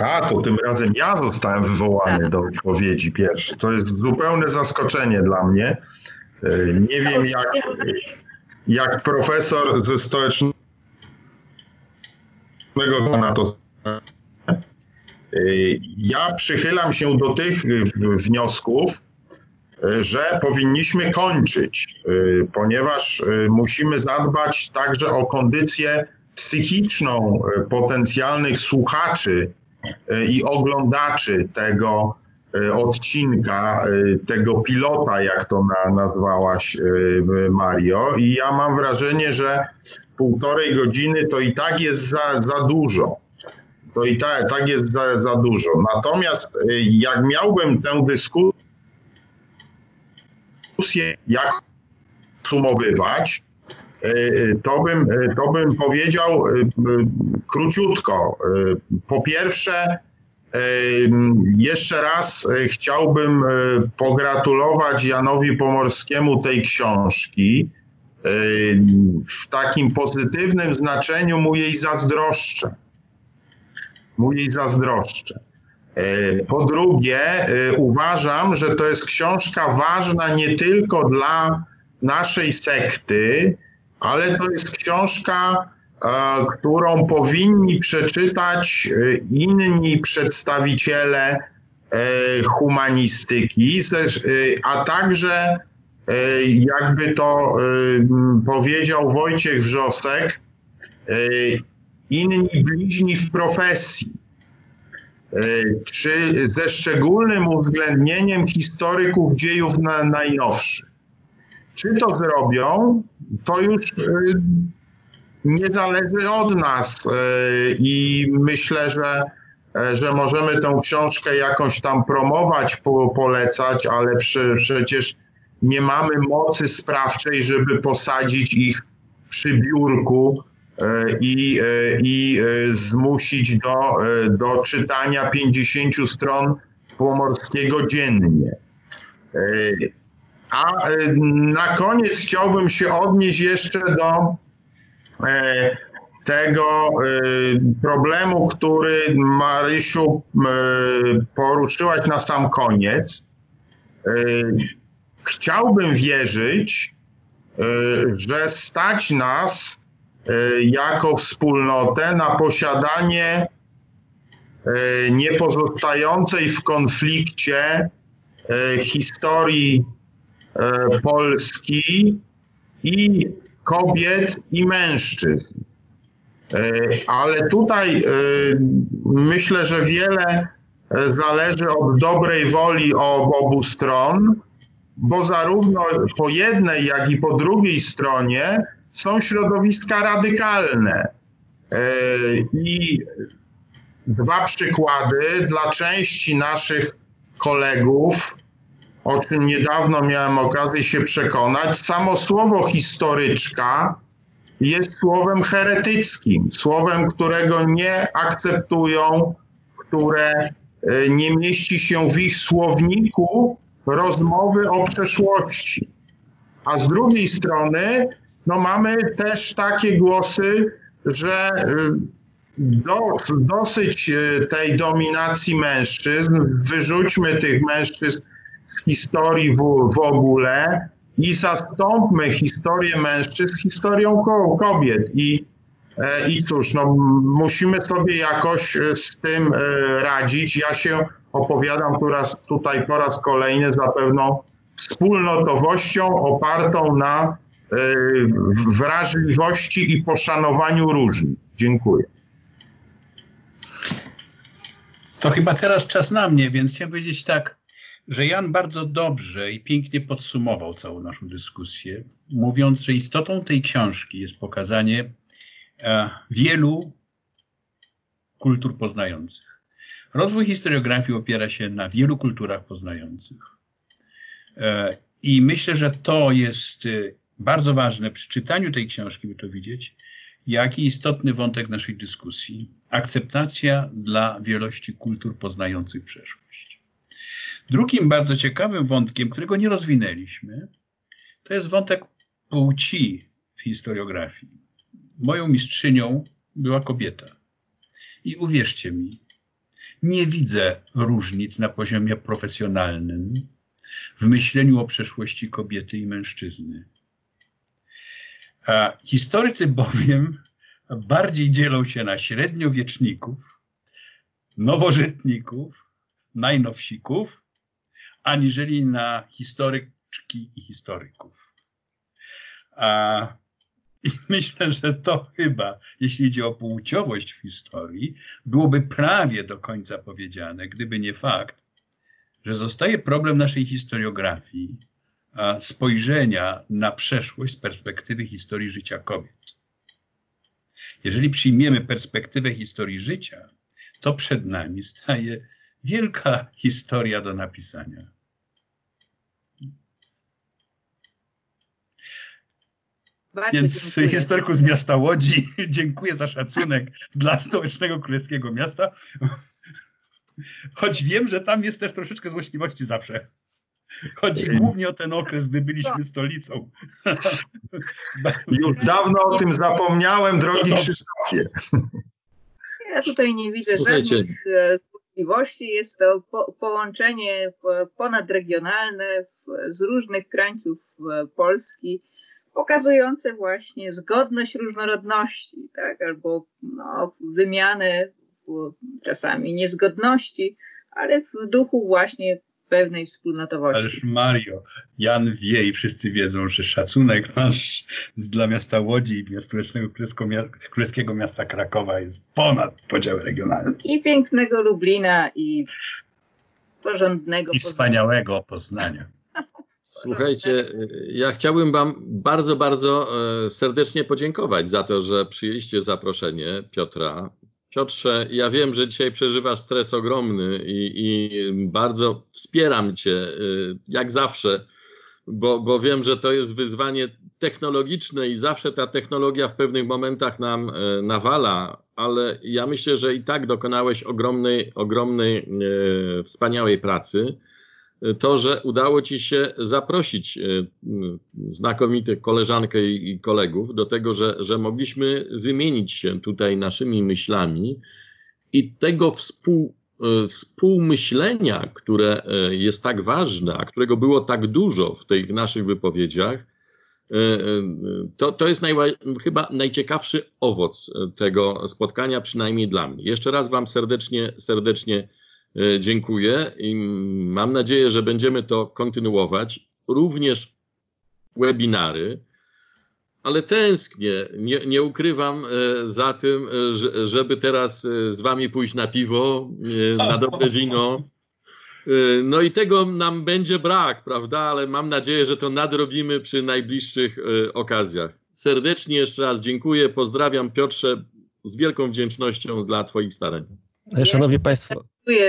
A, to tym razem ja zostałem wywołany Tak. do wypowiedzi pierwszy. To jest zupełne zaskoczenie dla mnie. E, Nie wiem, jak, jak profesor ze stołecznego na to. E, Ja przychylam się do tych wniosków, e, że powinniśmy kończyć, ponieważ musimy zadbać także o kondycję psychiczną potencjalnych słuchaczy i oglądaczy tego e, odcinka, e, tego pilota, jak to na, nazwałaś, e, Mario. I ja mam wrażenie, że półtorej godziny to i tak jest za, za dużo. To i tak, tak jest za, za dużo. Natomiast e, jak miałbym tę dyskusję, jak sumowywać, e, to bym, e, to bym powiedział e, e, króciutko. E, Po pierwsze, e, jeszcze raz e, chciałbym e, pogratulować Janowi Pomorskiemu tej książki. E, W takim pozytywnym znaczeniu mu jej zazdroszczę. Mu jej zazdroszczę. E, Po drugie, e, uważam, że to jest książka ważna nie tylko dla naszej sekty, ale to jest książka, e, którą powinni przeczytać e, inni przedstawiciele e, humanistyki, a także jakby to powiedział Wojciech Wrzosek, inni bliźni w profesji. Czy ze szczególnym uwzględnieniem historyków dziejów na, najnowszych. Czy to zrobią, to już e, nie zależy od nas e, i myślę, że, e, że możemy tę książkę jakąś tam promować, po, polecać, ale prze, przecież nie mamy mocy sprawczej, żeby posadzić ich przy biurku e, i, e, i zmusić do, do czytania 50 stron Pomorskiego dziennie. A e, na koniec chciałbym się odnieść jeszcze do e, tego e, problemu, który Marysiu poruszyłaś na sam koniec. Chciałbym wierzyć, że stać nas jako wspólnotę na posiadanie niepozostającej w konflikcie historii Polski i kobiet i mężczyzn. E, Ale tutaj e, myślę, że wiele e, zależy od dobrej woli ob- obu stron, bo zarówno po jednej, jak i po drugiej stronie są środowiska radykalne. E, I dwa przykłady dla części naszych kolegów, o czym niedawno miałem okazję się przekonać. Samo słowo historyczka jest słowem heretyckim, słowem, którego nie akceptują, które e, nie mieści się w ich słowniku rozmowy o przeszłości. A z drugiej strony, no mamy też takie głosy, że y, do, dosyć y, tej dominacji mężczyzn, wyrzućmy tych mężczyzn z historii w, w ogóle i zastąpmy historię mężczyzn historią ko, kobiet. I, e, I cóż, no, musimy sobie jakoś e, z tym e, radzić. Ja się opowiadam tu raz, tutaj po raz kolejny za pewną wspólnotowością opartą na wrażliwości i poszanowaniu różnic. Dziękuję. To chyba teraz czas na mnie, więc chciałem powiedzieć tak, że Jan bardzo dobrze i pięknie podsumował całą naszą dyskusję, mówiąc, że istotą tej książki jest pokazanie, e, wielu kultur poznających. Rozwój historiografii opiera się na wielu kulturach poznających. E, I myślę, że to jest bardzo ważne przy czytaniu tej książki, by to widzieć, jaki istotny wątek naszej dyskusji akceptacja dla wielości kultur poznających przeszłość. Drugim bardzo ciekawym wątkiem, którego nie rozwinęliśmy, to jest wątek płci w historiografii. Moją mistrzynią była kobieta. I uwierzcie mi, nie widzę różnic na poziomie profesjonalnym w myśleniu o przeszłości kobiety i mężczyzny. A historycy bowiem bardziej dzielą się na średniowieczników, nowożytników, najnowsików, aniżeli na historyczki i historyków. A, I myślę, że to chyba, jeśli idzie o płciowość w historii, byłoby prawie do końca powiedziane, gdyby nie fakt, że zostaje problem naszej historiografii, spojrzenia na przeszłość z perspektywy historii życia kobiet. Jeżeli przyjmiemy perspektywę historii życia, to przed nami staje wielka historia do napisania. Bardzo Więc dziękuję. historyku z miasta Łodzi, dziękuję za szacunek dla stołecznego królewskiego miasta. Choć wiem, że tam jest też troszeczkę złośliwości zawsze. Chodzi głównie o ten okres, gdy byliśmy stolicą. Już dawno o tym zapomniałem, drogi Krzysztofie. Ja tutaj nie widzę Słuchajcie. żadnych e, możliwości. Jest to po, połączenie ponadregionalne z różnych krańców e, Polski, pokazujące właśnie zgodność różnorodności, tak? albo no, wymianę czasami niezgodności, ale w duchu właśnie pewnej wspólnotowości. Ależ Mario, Jan wie i wszyscy wiedzą, że szacunek nasz dla miasta Łodzi i stołecznego królewskiego miasta Krakowa jest ponad podziały regionalne. I pięknego Lublina i porządnego I wspaniałego Poznania. Słuchajcie, ja chciałbym Wam bardzo, bardzo e, serdecznie podziękować za to, że przyjęliście zaproszenie Piotra. Piotrze, ja wiem, że dzisiaj przeżywasz stres ogromny i, i bardzo wspieram Cię, y, jak zawsze, bo, bo wiem, że to jest wyzwanie technologiczne i zawsze ta technologia w pewnych momentach nam y, nawala, ale ja myślę, że i tak dokonałeś ogromnej, ogromnej, wspaniałej pracy to, że udało Ci się zaprosić e, znakomitych koleżankę i kolegów do tego, że, że mogliśmy wymienić się tutaj naszymi myślami i tego współ, e, współmyślenia, które e, jest tak ważne, a którego było tak dużo w tych naszych wypowiedziach, to, to jest chyba najciekawszy owoc tego spotkania, przynajmniej dla mnie. Jeszcze raz Wam serdecznie, serdecznie dziękuję i mam nadzieję, że będziemy to kontynuować. Również webinary, ale tęsknię, nie, nie ukrywam e, za tym, e, żeby teraz z wami pójść na piwo, na dobre wino. No i tego nam będzie brak, prawda? Ale mam nadzieję, że to nadrobimy przy najbliższych okazjach. Serdecznie jeszcze raz dziękuję, pozdrawiam Piotrze z wielką wdzięcznością dla Twoich starań. Szanowni Państwo,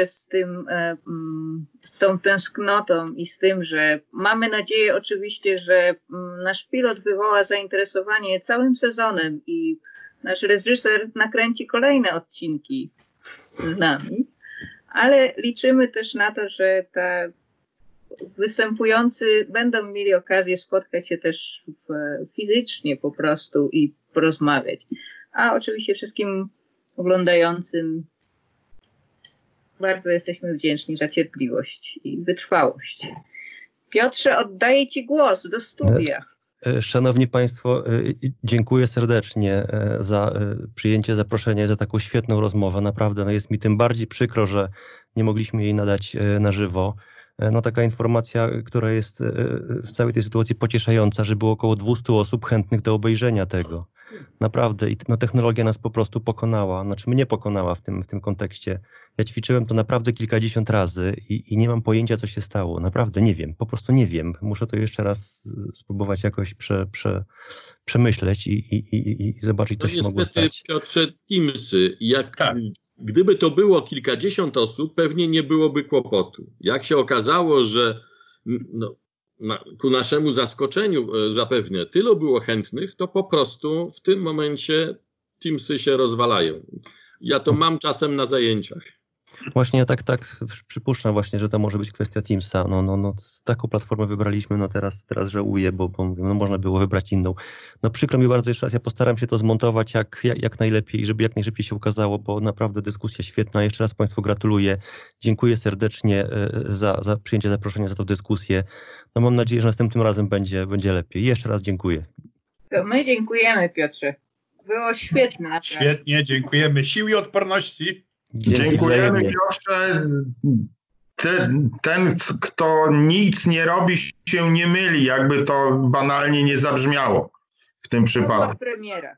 z tym, e, mm, z tą tęsknotą i z tym, że mamy nadzieję oczywiście, że mm, nasz pilot wywoła zainteresowanie całym sezonem i nasz reżyser nakręci kolejne odcinki z nami, ale liczymy też na to, że ta występujący będą mieli okazję spotkać się też w, fizycznie po prostu i porozmawiać. A oczywiście wszystkim oglądającym bardzo jesteśmy wdzięczni za cierpliwość i wytrwałość. Piotrze, oddaję Ci głos do studia. E, szanowni Państwo, e, dziękuję serdecznie e, za przyjęcie zaproszenia, za taką świetną rozmowę. Naprawdę no jest mi tym bardziej przykro, że nie mogliśmy jej nadać na żywo. No taka informacja, która jest w całej tej sytuacji pocieszająca, że było około 200 osób chętnych do obejrzenia tego. Naprawdę. I no, technologia nas po prostu pokonała. Znaczy mnie pokonała w tym, w tym kontekście. Ja ćwiczyłem to naprawdę kilkadziesiąt razy i, i nie mam pojęcia, co się stało. Naprawdę nie wiem. Po prostu nie wiem. Muszę to jeszcze raz y, spróbować jakoś prze, prze, przemyśleć i, i, i, i zobaczyć, co No się mogło niestety, stać. Piotrze, Teamsy, jak, Tak. gdyby to było kilkadziesiąt osób, pewnie nie byłoby kłopotu. Jak się okazało, że no, ku naszemu zaskoczeniu e, zapewne tylu było chętnych, to po prostu w tym momencie Teamsy się rozwalają. Ja to mam czasem na zajęciach. Właśnie ja tak, tak przypuszczam właśnie, że to może być kwestia Teamsa. No, no, no, taką platformę wybraliśmy, no teraz, teraz żałuję, bo, bo mówię, no, można było wybrać inną. No przykro mi bardzo jeszcze raz, ja postaram się to zmontować jak, jak, jak najlepiej, żeby jak najszybciej się ukazało, bo naprawdę dyskusja świetna. Jeszcze raz Państwu gratuluję. Dziękuję serdecznie e, za, za przyjęcie zaproszenia, za tę dyskusję. No mam nadzieję, że następnym razem będzie, będzie lepiej. Jeszcze raz dziękuję. To my dziękujemy, Piotrze. Było świetne, naprawdę. Świetnie, dziękujemy. Sił i odporności. Dziękujemy. Piotrze. Ten, ten, kto nic nie robi, się nie myli, jakby to banalnie nie zabrzmiało w tym przypadku. była premiera.